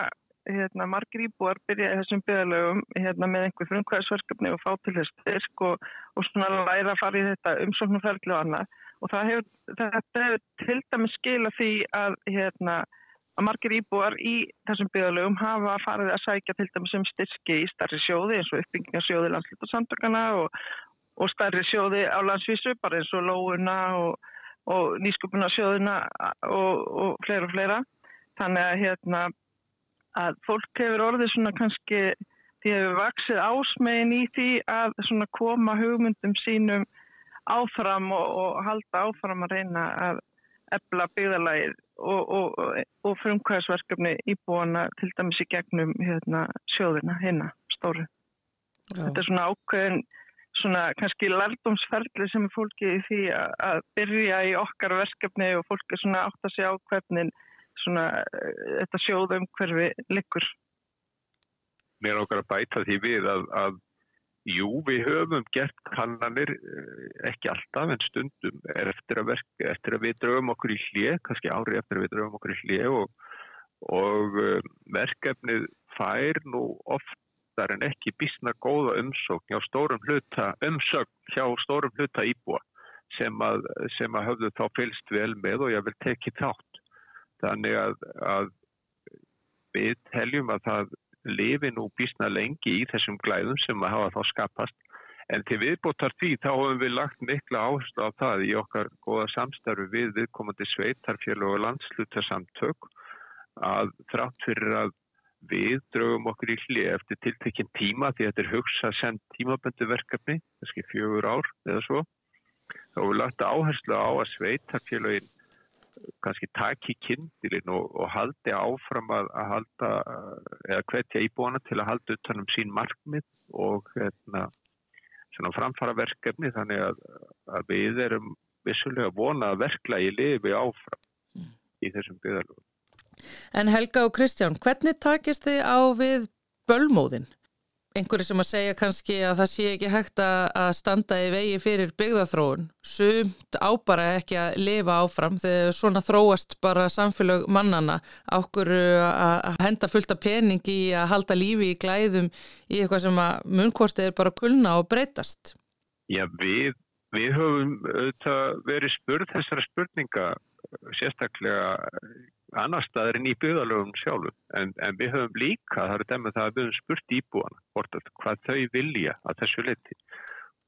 hérna, margir íbúar byrja í þessum byggðalögum hérna, með einhver frumkvæðsverkefni og fá til þess styrk og, og svona læra að fara í þetta umsóknumferðli og annað. Og hefur, þetta hefur til dæmis skila því að hérna að margir íbúar í þessum byggðalögum hafa farið að sækja til dæmis um styrki í starri sjóði eins og uppbyggingarsjóði landslutasamtökana og, og starri sjóði á landsvísu bara eins og lóuna og, og nýsköpunarsjóðina og, og fleira og fleira. Þannig að, hérna, að fólk hefur orðið svona kannski, því hefur vaksið ásmegin í því að koma hugmyndum sínum áfram og halda áfram að reyna að ebla byggðalægið og, og, og frumkvæðsverkefni íbúana til dæmis í gegnum hérna, sjóðina hérna stóru. Já. Þetta er svona ákveðin svona kannski lærdomsferðli sem er fólki í því að, að byrja í okkar verkefni og fólki svona átt að segja á hvernig svona þetta sjóðum hverfi likur. Mér okkar að bæta því við að, að Jú, við höfum gert kannanir, eh, ekki alltaf en stundum eftir að, verka, eftir að við draugum okkur í hlið, kannski ári eftir að við draugum okkur í hlið og, og eh, verkefnið fær nú oftar en ekki bísna góða umsókn hjá stórum hluta, umsökn hjá stórum hluta íbúa sem að, sem að höfðu þá fylst vel með og ég vil tekið þátt. Þannig að, að við teljum að það lifi nú bísna lengi í þessum glæðum sem að hafa þá skapast. En til viðbóttar því þá hefum við lagt mikla áherslu á það í okkar goða samstarfi við viðkomandi sveitarfélag og landslutarsamtök að þrátt fyrir að við draugum okkur í hlið eftir tiltekinn tíma því þetta er hugsað sem tímaböndu verkefni, kannski fjögur ár eða svo. Þá hefum við lagt áherslu á að sveitarfélagin kannski taki kindilinn og, og haldi áfram að, að halda eða hvetja íbúana til að halda utanum sín markmið og hérna, framfara verkefni þannig að, að við erum vissulega vona að verkla í lifi áfram mm. í þessum byggðalögum. En Helga og Kristján, hvernig takist þið á við bölmóðinn? Einhverju sem að segja kannski að það sé ekki hægt að standa í vegi fyrir byggðathróun sumt ábara ekki að lifa áfram þegar svona þróast bara samfélag mannana ákkur að henda fullt af pening í að halda lífi í glæðum í eitthvað sem að munnkortið er bara kulna og breytast. Já, við, við höfum verið spurð þessara spurninga sérstaklega annar staðar en í byggðalögum sjálfum en, en við höfum líka, það er demið það að við höfum spurt íbúana að, hvað þau vilja að þessu leti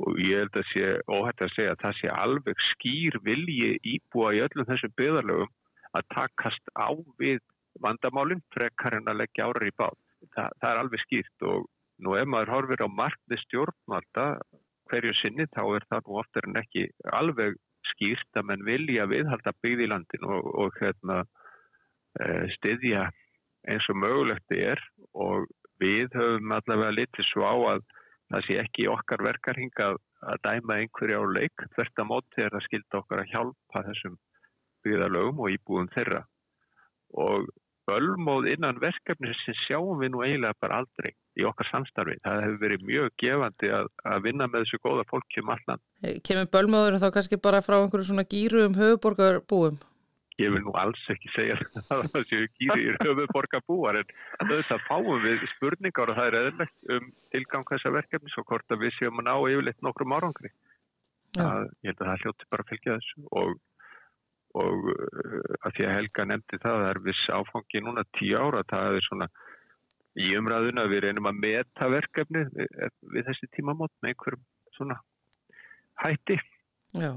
og ég held að sé óhætt að segja að það sé alveg skýr vilji íbúa í öllum þessum byggðalögum að takast á við vandamálinn frekar en að leggja árar í bát. Þa, það er alveg skýrt og nú ef maður horfir á markni stjórnvalda hverju sinni þá er það nú oftar en ekki alveg skýrt að menn vilja viðhalda byggð í landin og, og hérna styðja eins og mögulegt er og við höfum allavega litið svo á að það sé ekki okkar verkarhing að, að dæma einhverja á leik hvert að móti er að skilta okkar að hjálpa þessum byggðalögum og íbúðum þeirra og bölmóð innan verkefni sem sjáum við nú eiginlega bara aldrei í okkar samstarfi. Það hefur verið mjög gefandi að, að vinna með þessu góða fólki um allan. Kemur bölmóður þá kannski bara frá einhverju svona gýru um höfuborgarbúum? Ég vil nú alls ekki segja að það séu kýri í höfuborga búar en þess að fáum við spurningar og það er eðlert um tilgang þessa verkefni svo hvort að við séum að ná yfirleitt nokkrum árangri. Að, ég held að það hljóti bara að fylgja þessu og, og uh, að því að Helga nefndi það það er viss áfangi núna tíu ára það er svona í umræðuna við reynum að meta verkefni við, við þessi tímamót með einhverjum svona hætti. Já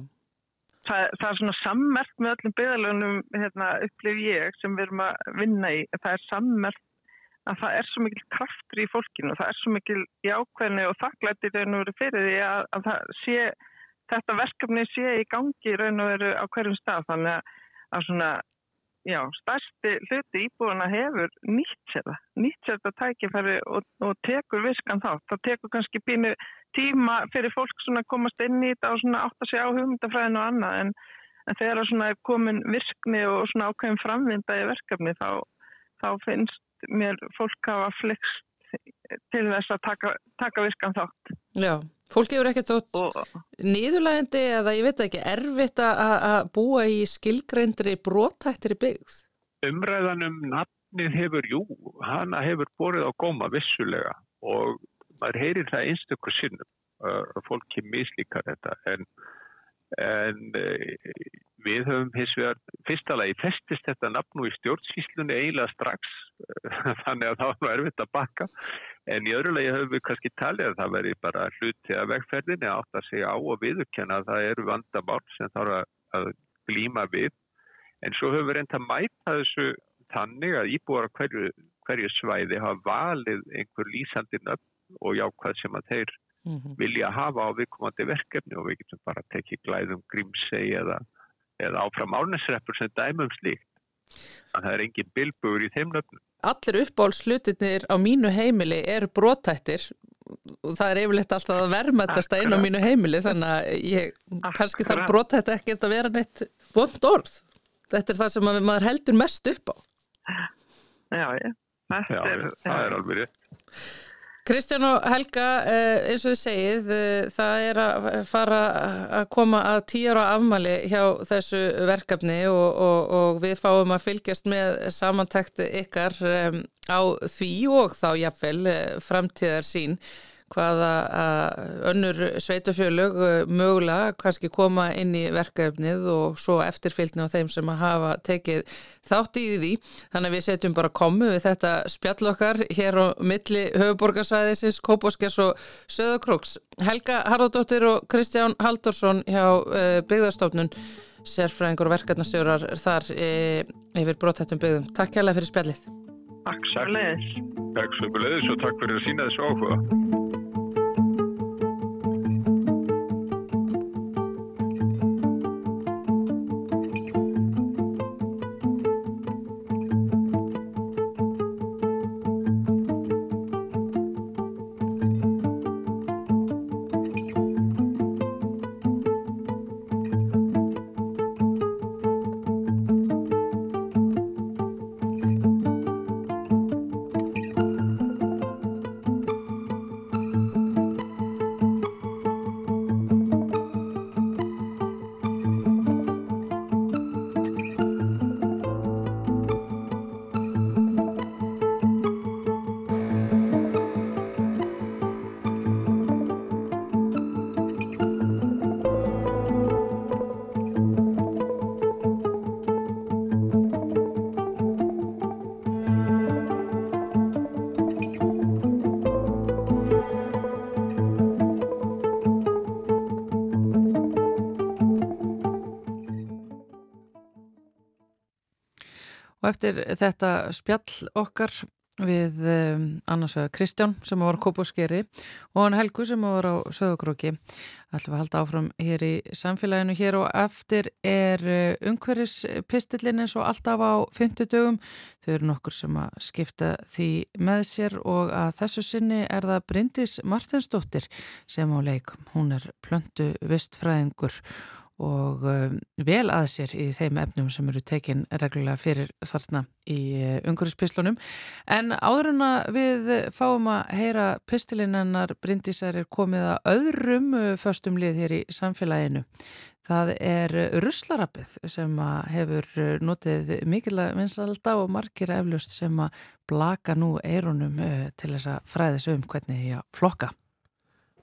það, það er svona sammert með öllum byggðalögnum hérna, upplif ég sem við erum að vinna í. Það er sammert að það er svo mikil kraftur í fólkinu það er svo mikil jákvæðinu og þakklættir raun og veru fyrir því að, að sé, þetta verkefni sé í gangi raun og veru á hverjum stað. Þannig að svona já, stærsti hluti íbúðuna hefur nýtt sér það, nýtt sér þetta tækifæri og, og tekur viskan þá. Það tekur kannski pínu tíma fyrir fólk svona að komast inn í þetta og svona átt að segja á hugmyndafræðinu og annað en, en þegar það svona er komin virkni og svona ákveðin framvinda í verkefni þá, þá finnst mér fólk hafa flext til þess að taka, taka viskan þátt. Já, fólk hefur ekkert þótt nýðulægandi eða ég veit ekki erfitt að búa í skilgreindri brótættir í byggð? Umræðanum nafnið hefur, jú, hana hefur borðið á góma vissulega og maður heyrir það einstaklega sinnum að fólki mislíkar þetta en, en við höfum hins vegar fyrstalega í festist þetta nafn og í stjórnsýslunni eiginlega strax þannig að það var erfitt að bakka en í öðru lagi höfum við kannski talið að það veri bara hluti að vegferðinni átt að segja á og viðurkenna að það eru vandamál sem þarf að, að glíma við en svo höfum við reynda að mæta þessu þannig að íbúar hverju, hverju svæði hafa valið einhver lýsandi nöfn og jákvæð sem að þeir mm -hmm. vilja hafa á viðkomandi verkefni og við getum bara tekið glæðum grímsegi eða eða áfram árnesreppur sem dæmum slíkt. Þannig að það er engin bilbugur í þeim nöfnum. Allir uppáhaldslutinir á mínu heimili er brotættir og það er yfirleitt alltaf að vermaðtast að inn á mínu heimili þannig að ég, kannski þarf brotætti ekkert að vera neitt vond orð. Þetta er það sem maður heldur mest upp á. Já, ég. Já, það er alveg rétt. Kristján og Helga, eh, eins og þið segið, eh, það er að fara að koma að tíra afmali hjá þessu verkefni og, og, og við fáum að fylgjast með samantækt ykkar um, á því og þá jafnvel framtíðar sín hvaða önnur sveitufjölug mögulega kannski koma inn í verkefnið og svo eftirfylgni á þeim sem að hafa tekið þátt í því. Þannig að við setjum bara komu við þetta spjall okkar hér á milli höfuborgarsvæðisins, Kóposkers og Söðakróks. Helga Harðardóttir og Kristján Haldursson hjá byggðarstofnun, sérfræðingur og verkefnastjórar þar yfir brotthættum byggðum. Takk kærlega fyrir spjallið. Takk svo leiðis og takk fyrir að sína þessu áhuga. Eftir þetta spjall okkar við um, annars vegar Kristján sem var kópaskeri og hann Helgu sem var á sögurkróki ætlum að halda áfram hér í samfélaginu. Hér og eftir er uh, umhverfispistillin eins og alltaf á 50 dögum þau eru nokkur sem að skipta því með sér og að þessu sinni er það Bryndis Martinsdóttir sem á leikum, hún er plöndu vistfræðingur og um, vel að sér í þeim efnum sem eru tekin reglulega fyrir þarna í uh, umhverjuspislunum. En áður en að við fáum að heyra pistilinennar Bryndísar er komið að öðrum uh, föstum lið hér í samfélaginu. Það er russlarappið sem hefur uh, notið mikilvæg vinsalda og margir eflust sem að blaka nú eirunum til þess að fræðis um hvernig því að flokka.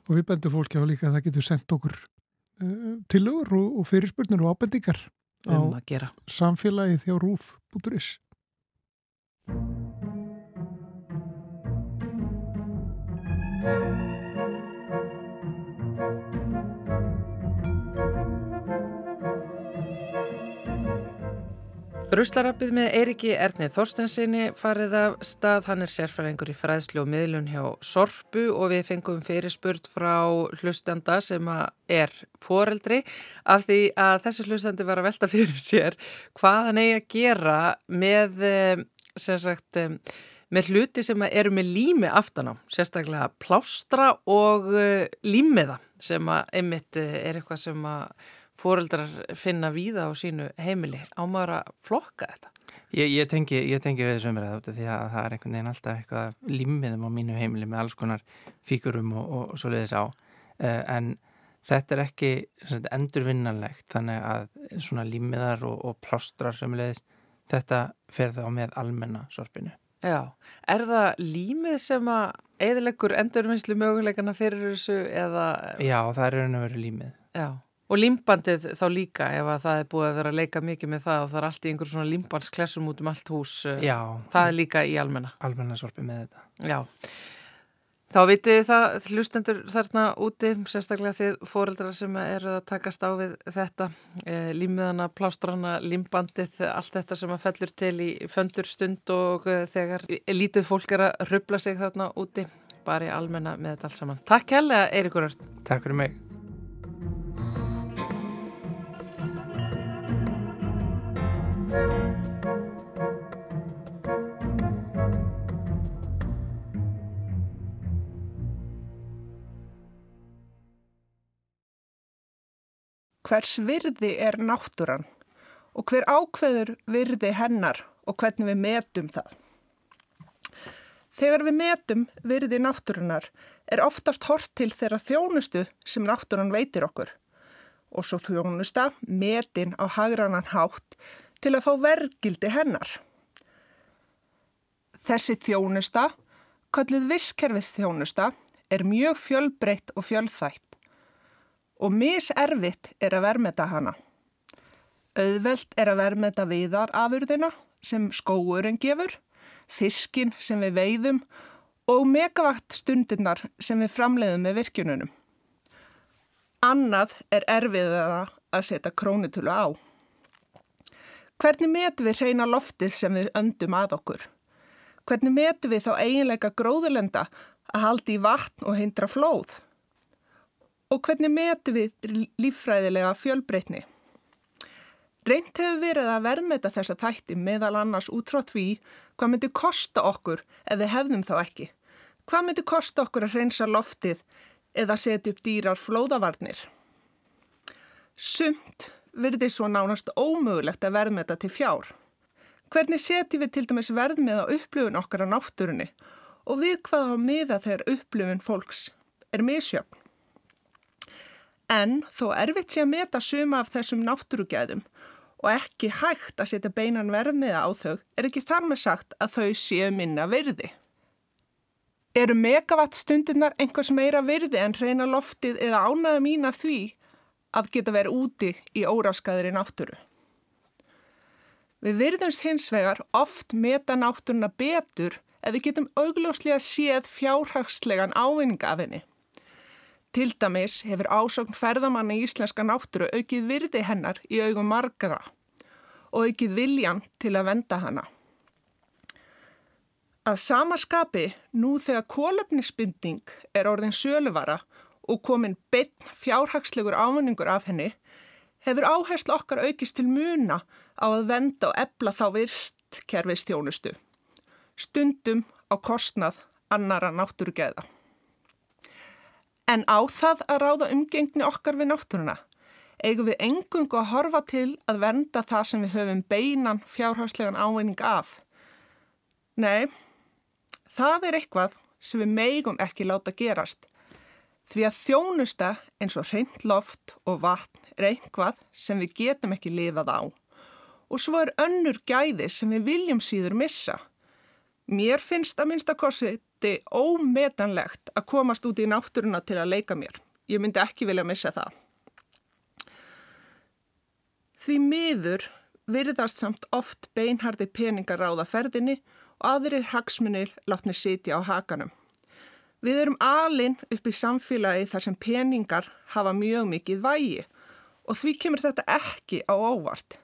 Og við bendum fólki á líka að það getur sendt okkur Tilögur og, og fyrirspurnir og ábendingar um á samfélagið þjá rúf.is Ruslarabið með Eiriki Ernið Þorstensinni farið af stað. Hann er sérfæringur í fræðslu og miðlun hjá Sorpu og við fengum fyrirspurt frá hlustanda sem er foreldri af því að þessi hlustandi var að velta fyrir sér hvað hann eigi að gera með, eh, sagt, eh, með hluti sem eru með lími aftan á, sérstaklega plástra og eh, límiða sem að einmitt er eitthvað sem að fóreldrar finna víða á sínu heimili ámaður að flokka þetta? Ég, ég, tengi, ég tengi við þessu umræðu því að það er einhvern veginn alltaf eitthvað limmiðum á mínu heimili með alls konar fíkurum og, og, og svo leiðis á uh, en þetta er ekki sagt, endurvinnanlegt þannig að svona limmiðar og, og plástrar sem leiðis þetta fer þá með almenna sorpinu. Já, er það límið sem að eðilegur endurvinnslu möguleikana fyrir þessu eða? Já, það er raun og veru límið. Já. Og limbandið þá líka ef að það er búið að vera að leika mikið með það og það er allt í einhver svona limbandsklessum út um allt hús. Eh, Já. Það er líka í almenna. Almenna sorpi með þetta. Já. Þá vitið það hlustendur þarna úti, sérstaklega þið fóreldrar sem eru að takast á við þetta, eh, límiðana, plástrana, limbandið, allt þetta sem að fellur til í föndur stund og eh, þegar lítið fólk er að rubla sig þarna úti, bara í almenna með þetta allt saman. Takk hella, Eirikur Örn. Takk fyrir mig. Hvers virði er náttúran? Og hver ákveður virði hennar? Og hvernig við metum það? Þegar við metum virði náttúrunar er oftast hort til þeirra þjónustu sem náttúran veitir okkur. Og svo þjónusta metin á hagranan hátt til að fá vergildi hennar. Þessi þjónusta, kallið visskerfis þjónusta, er mjög fjölbreytt og fjölþætt og miservitt er að vermeta hana. Auðvelt er að vermeta viðar afurðina sem skóurinn gefur, fiskin sem við veiðum og megavakt stundirnar sem við framleiðum með virkjununum. Annað er erfiðara að setja krónutölu á. Hvernig metum við reyna loftið sem við öndum að okkur? Hvernig metum við þá eiginleika gróðurlenda að haldi í vatn og hindra flóð? Og hvernig metu við líffræðilega fjölbreytni? Reynt hefur verið að verðmeta þessa þætti meðal annars út frá því hvað myndi kosta okkur ef við hefðum þá ekki. Hvað myndi kosta okkur að reynsa loftið eða setja upp dýrar flóðavarnir? Sumt verði svo nánast ómögulegt að verðmeta til fjár. Hvernig setjum við til dæmis verðmið á upplöfun okkar á náttúrunni og við hvaða á miða þegar upplöfun fólks er misjöfn? En þó erfitt sé að meta suma af þessum náttúrugæðum og ekki hægt að setja beinan verðmiða á þau er ekki þar með sagt að þau séu minna virði. Eru megavatt stundirnar einhvers meira virði en reyna loftið eða ánaða mín af því að geta verið úti í óraskaðri náttúru? Við virðumst hins vegar oft meta náttúruna betur ef við getum augljóslega séð fjárhagslegan ávinninga af henni. Til dæmis hefur ásókn ferðamanna í íslenska náttúru aukið virði hennar í augum margara og aukið viljan til að venda hana. Að sama skapi nú þegar kólöfnisbindning er orðin söluvara og komin beinn fjárhagslegur ávinningur af henni, hefur áherslu okkar aukist til muna á að venda og ebla þá virstkerfistjónustu, stundum á kostnað annara náttúrugeða. En á það að ráða umgengni okkar við náttúruna eigum við engungu að horfa til að venda það sem við höfum beinan fjárhagslegan ávinning af. Nei, það er eitthvað sem við meigum ekki láta gerast. Því að þjónusta eins og reynd loft og vatn er eitthvað sem við getum ekki lifað á. Og svo er önnur gæði sem við viljum síður missa. Mér finnst að minnstakorsið þótti ómetanlegt að komast út í náttúruna til að leika mér. Ég myndi ekki vilja missa það. Því miður virðast samt oft beinhardi peningar ráða ferðinni og aðrir hagsmunir látni sitja á hakanum. Við erum alinn upp í samfélagi þar sem peningar hafa mjög mikið vægi og því kemur þetta ekki á óvart.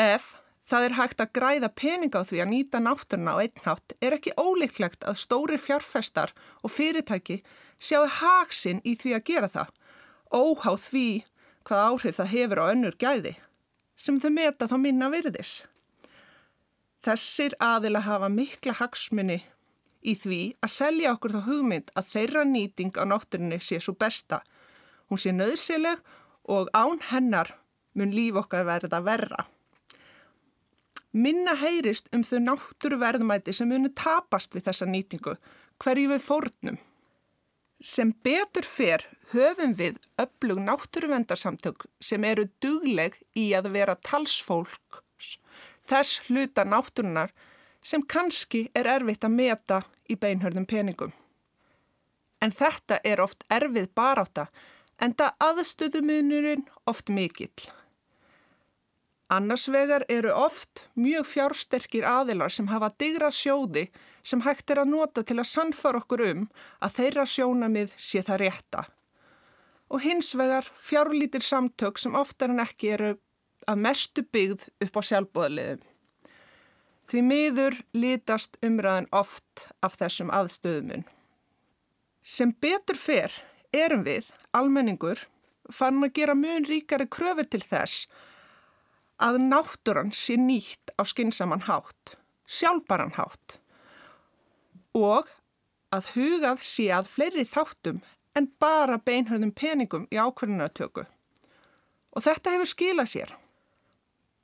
Ef það er hægt að græða peninga á því að nýta náttúruna á einnhátt er ekki óleiklegt að stóri fjárfestar og fyrirtæki sjáu haksinn í því að gera það, óháð því hvað áhrif það hefur á önnur gæði, sem þau meta þá minna virðis. Þessir aðila hafa mikla haksmunni í því að selja okkur þá hugmynd að þeirra nýting á náttúrunni sé svo besta. Hún sé nöðsileg og án hennar mun líf okkar verða verra. Minna heyrist um þau náttúruverðmæti sem munu tapast við þessa nýtingu, hverju við fórnum. Sem betur fer höfum við öflug náttúruvendarsamtök sem eru dugleg í að vera talsfólks þess hluta náttúrunar sem kannski er erfitt að meta í beinhörnum peningum. En þetta er oft erfið baráta en það aðstöðumunurinn oft mikill. Annars vegar eru oft mjög fjársterkir aðilar sem hafa digra sjóði sem hægt er að nota til að sannfara okkur um að þeirra sjónamið sé það rétta. Og hins vegar fjárlítir samtök sem oftar en ekki eru að mestu byggð upp á sjálfbóðaliðum. Því miður lítast umræðan oft af þessum aðstöðumun. Sem betur fyrr erum við, almenningur, fann að gera mun ríkari kröfur til þess að náttúran sé nýtt á skinsaman hátt, sjálfbaran hátt og að hugað sé að fleiri þáttum en bara beinhörðum peningum í ákveðinartöku. Og þetta hefur skilað sér,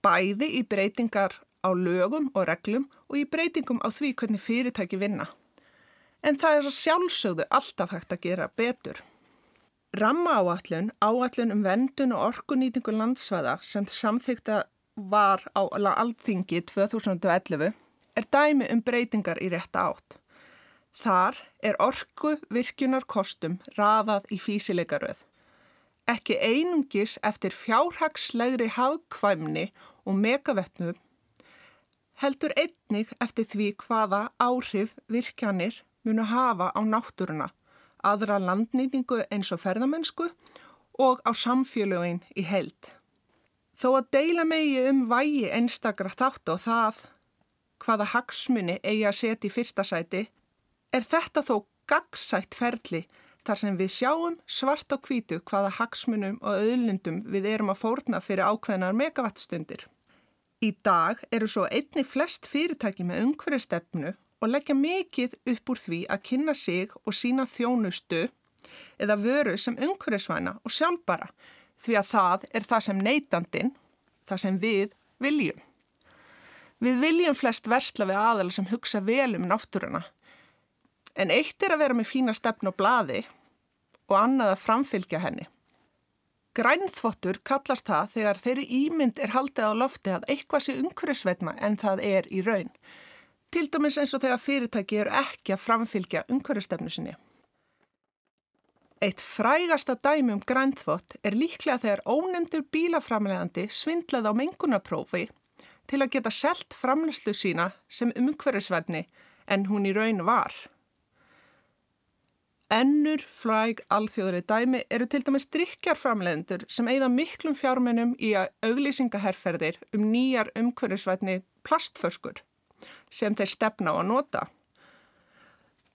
bæði í breytingar á lögum og reglum og í breytingum á því hvernig fyrirtæki vinna. En það er svo sjálfsögðu alltaf hægt að gera betur. Ramma áallun, áallun um vendun og orkunýtingu landsvæða sem samþykta var á alþingi 2011 er dæmi um breytingar í rétta átt. Þar er orku virkunar kostum rafað í físileikaröð. Ekki einungis eftir fjárhagslegri hafkvæmni og megavettnum heldur einnig eftir því hvaða áhrif virkjanir munu hafa á náttúruna aðra landnýtingu eins og ferðamennsku og á samfélögin í held. Þó að deila megi um vægi einstakra þátt og það hvaða hagsmunni eigi að setja í fyrsta sæti, er þetta þó gagsætt ferli þar sem við sjáum svart á kvítu hvaða hagsmunum og öðlundum við erum að fórna fyrir ákveðnar megavatstundir. Í dag eru svo einni flest fyrirtæki með umhverjastefnu og leggja mikið upp úr því að kynna sig og sína þjónustu eða vöru sem umhverjusvæna og sjálfbara því að það er það sem neytandin, það sem við viljum. Við viljum flest versla við aðal sem hugsa vel um náttúruna en eitt er að vera með fína stefn og blaði og annað að framfylgja henni. Grænþvottur kallast það þegar þeirri ímynd er haldið á lofti að eitthvað sé umhverjusveitna en það er í raun. Til dæmis eins og þegar fyrirtæki eru ekki að framfylgja umhverjastefnu sinni. Eitt frægasta dæmi um grænþvott er líklega þegar ónefndur bílaframlegandi svindlaði á mengunaprófi til að geta selt framlæslu sína sem umhverjusveitni en hún í raun var. Ennur fræg alþjóðri dæmi eru til dæmis drikjarframlegendur sem eigða miklum fjármennum í að auglýsingaherrferðir um nýjar umhverjusveitni plastförskur sem þeir stefna á að nota.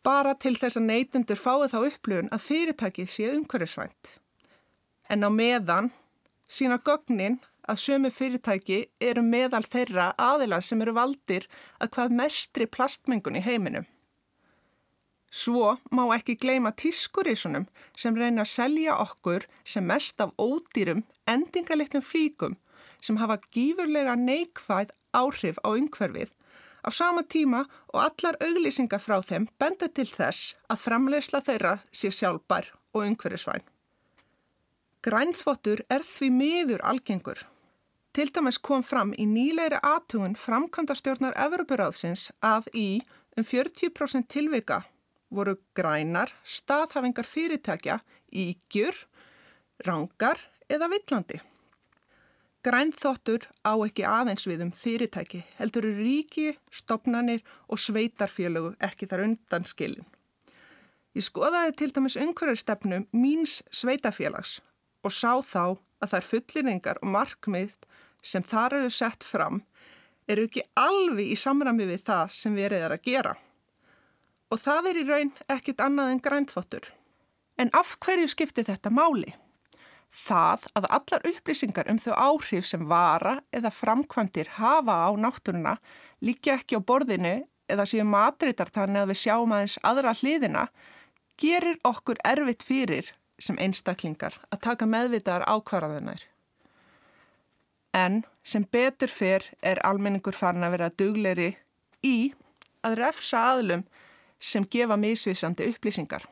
Bara til þess að neytundur fái þá upplifun að fyrirtækið sé umhverfisvænt. En á meðan sína gögnin að sömu fyrirtæki eru meðal þeirra aðila sem eru valdir að hvað mestri plastmengun í heiminum. Svo má ekki gleima tískurísunum sem reyna að selja okkur sem mest af ódýrum, endingalitnum flíkum sem hafa gífurlega neikvæð áhrif á umhverfið Á sama tíma og allar auglýsingar frá þeim benda til þess að framleysla þeirra sé sjálfbær og umhverjusvæn. Grænþvottur er því miður algengur. Til dæmis kom fram í nýleiri aðtugun framkvæmdastjórnar Evroparáðsins að í um 40% tilvika voru grænar staðhafingar fyrirtækja í gjur, rangar eða villandi. Grænþóttur á ekki aðeins við um fyrirtæki, heldur ríki, stopnanir og sveitarfélögu ekki þar undan skilin. Ég skoðaði til dæmis umhverjarstefnum míns sveitarfélags og sá þá að þær fullinningar og markmið sem þar eru sett fram eru ekki alveg í samrami við það sem verið er að gera. Og það er í raun ekkit annað en græntfottur. En af hverju skipti þetta máli? Það að allar upplýsingar um þau áhrif sem vara eða framkvæmdir hafa á náttúruna líka ekki á borðinu eða séu matritar þannig að við sjáum aðeins aðra hliðina gerir okkur erfitt fyrir sem einstaklingar að taka meðvitaðar ákvarðaðunar. En sem betur fyrr er almenningur farin að vera dugleiri í að refsa aðlum sem gefa misvísandi upplýsingar.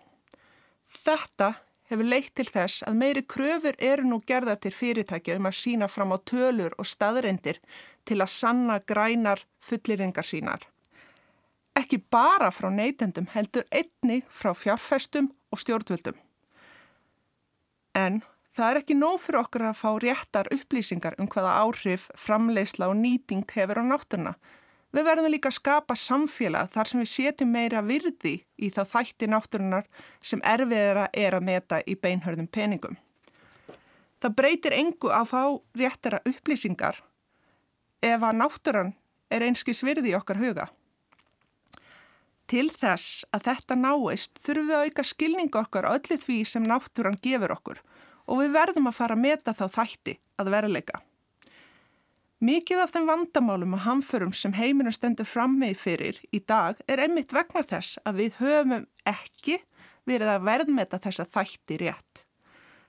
Þetta hefur leitt til þess að meiri kröfur eru nú gerða til fyrirtækja um að sína fram á tölur og staðreindir til að sanna grænar fullirringar sínar. Ekki bara frá neytendum heldur einni frá fjárfestum og stjórnvöldum. En það er ekki nóg fyrir okkur að fá réttar upplýsingar um hvaða áhrif, framleiðsla og nýting hefur á náttúruna. Við verðum líka að skapa samfélag þar sem við setjum meira virði í þá þætti náttúrunar sem erfiðra er að meta í beinhörðum peningum. Það breytir engu að fá réttara upplýsingar ef að náttúran er einskis virði í okkar huga. Til þess að þetta náist þurfum við að auka skilningu okkar öllu því sem náttúran gefur okkur og við verðum að fara að meta þá þætti að veruleika. Mikið af þeim vandamálum og hamförum sem heiminu stendur fram með fyrir í dag er einmitt vegna þess að við höfum ekki verið að verðmeta þessa þætti rétt,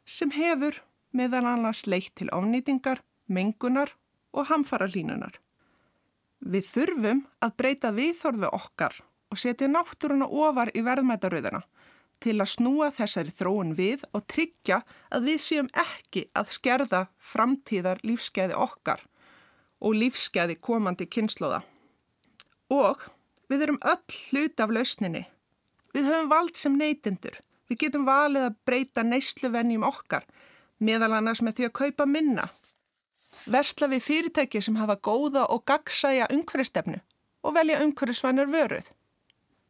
sem hefur meðan annars leitt til ofnýtingar, mengunar og hamfara línunar. Við þurfum að breyta viðþorfi okkar og setja náttúruna ofar í verðmætaröðuna til að snúa þessari þróun við og tryggja að við séum ekki að skerða framtíðar lífskeiði okkar og lífskeiði komandi kynnslóða. Og við erum öll hlut af lausninni. Við höfum vald sem neytindur. Við getum valið að breyta neysluvenjum okkar, meðal annars með því að kaupa minna. Versla við fyrirtæki sem hafa góða og gagsæja umhverfstefnu og velja umhverfsvænar vöruð.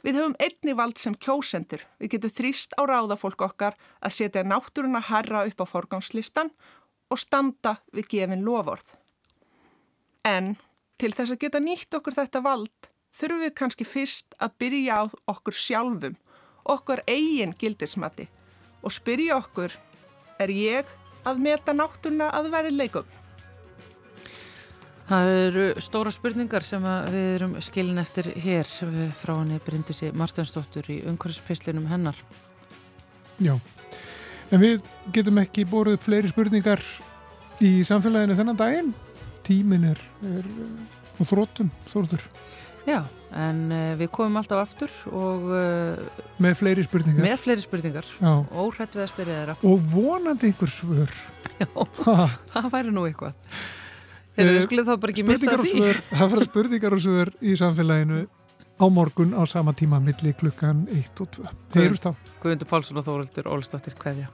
Við höfum einni vald sem kjósendur. Við getum þrýst á ráðafólk okkar að setja náttúruna herra upp á forgámslistan og standa við gefin lofórð. En til þess að geta nýtt okkur þetta vald þurfum við kannski fyrst að byrja á okkur sjálfum, okkur eigin gildismatti og spyrja okkur, er ég að meta náttúruna að veri leikum? Það eru stóra spurningar sem við erum skilin eftir hér frá henni Bryndisi Martinsdóttur í umhverfspeslinum hennar. Já, en við getum ekki bórið fleiri spurningar í samfélaginu þennan daginn. Tímin er, er og þróttum, þórtur. Já, en uh, við komum alltaf aftur og... Uh, með fleiri spurningar. Með fleiri spurningar. Já. Og hrætt við að spyrja þeirra. Og vonandi einhver svör. Já, það væri nú eitthvað. Þegar við skulum þá bara ekki missa því. Það fara spurningar og svör í samfélaginu á morgun á sama tíma milli klukkan 1 og 2. Heyrust á. Guðmundur Pálsson og Þóruldur Ólstóttir, hverja?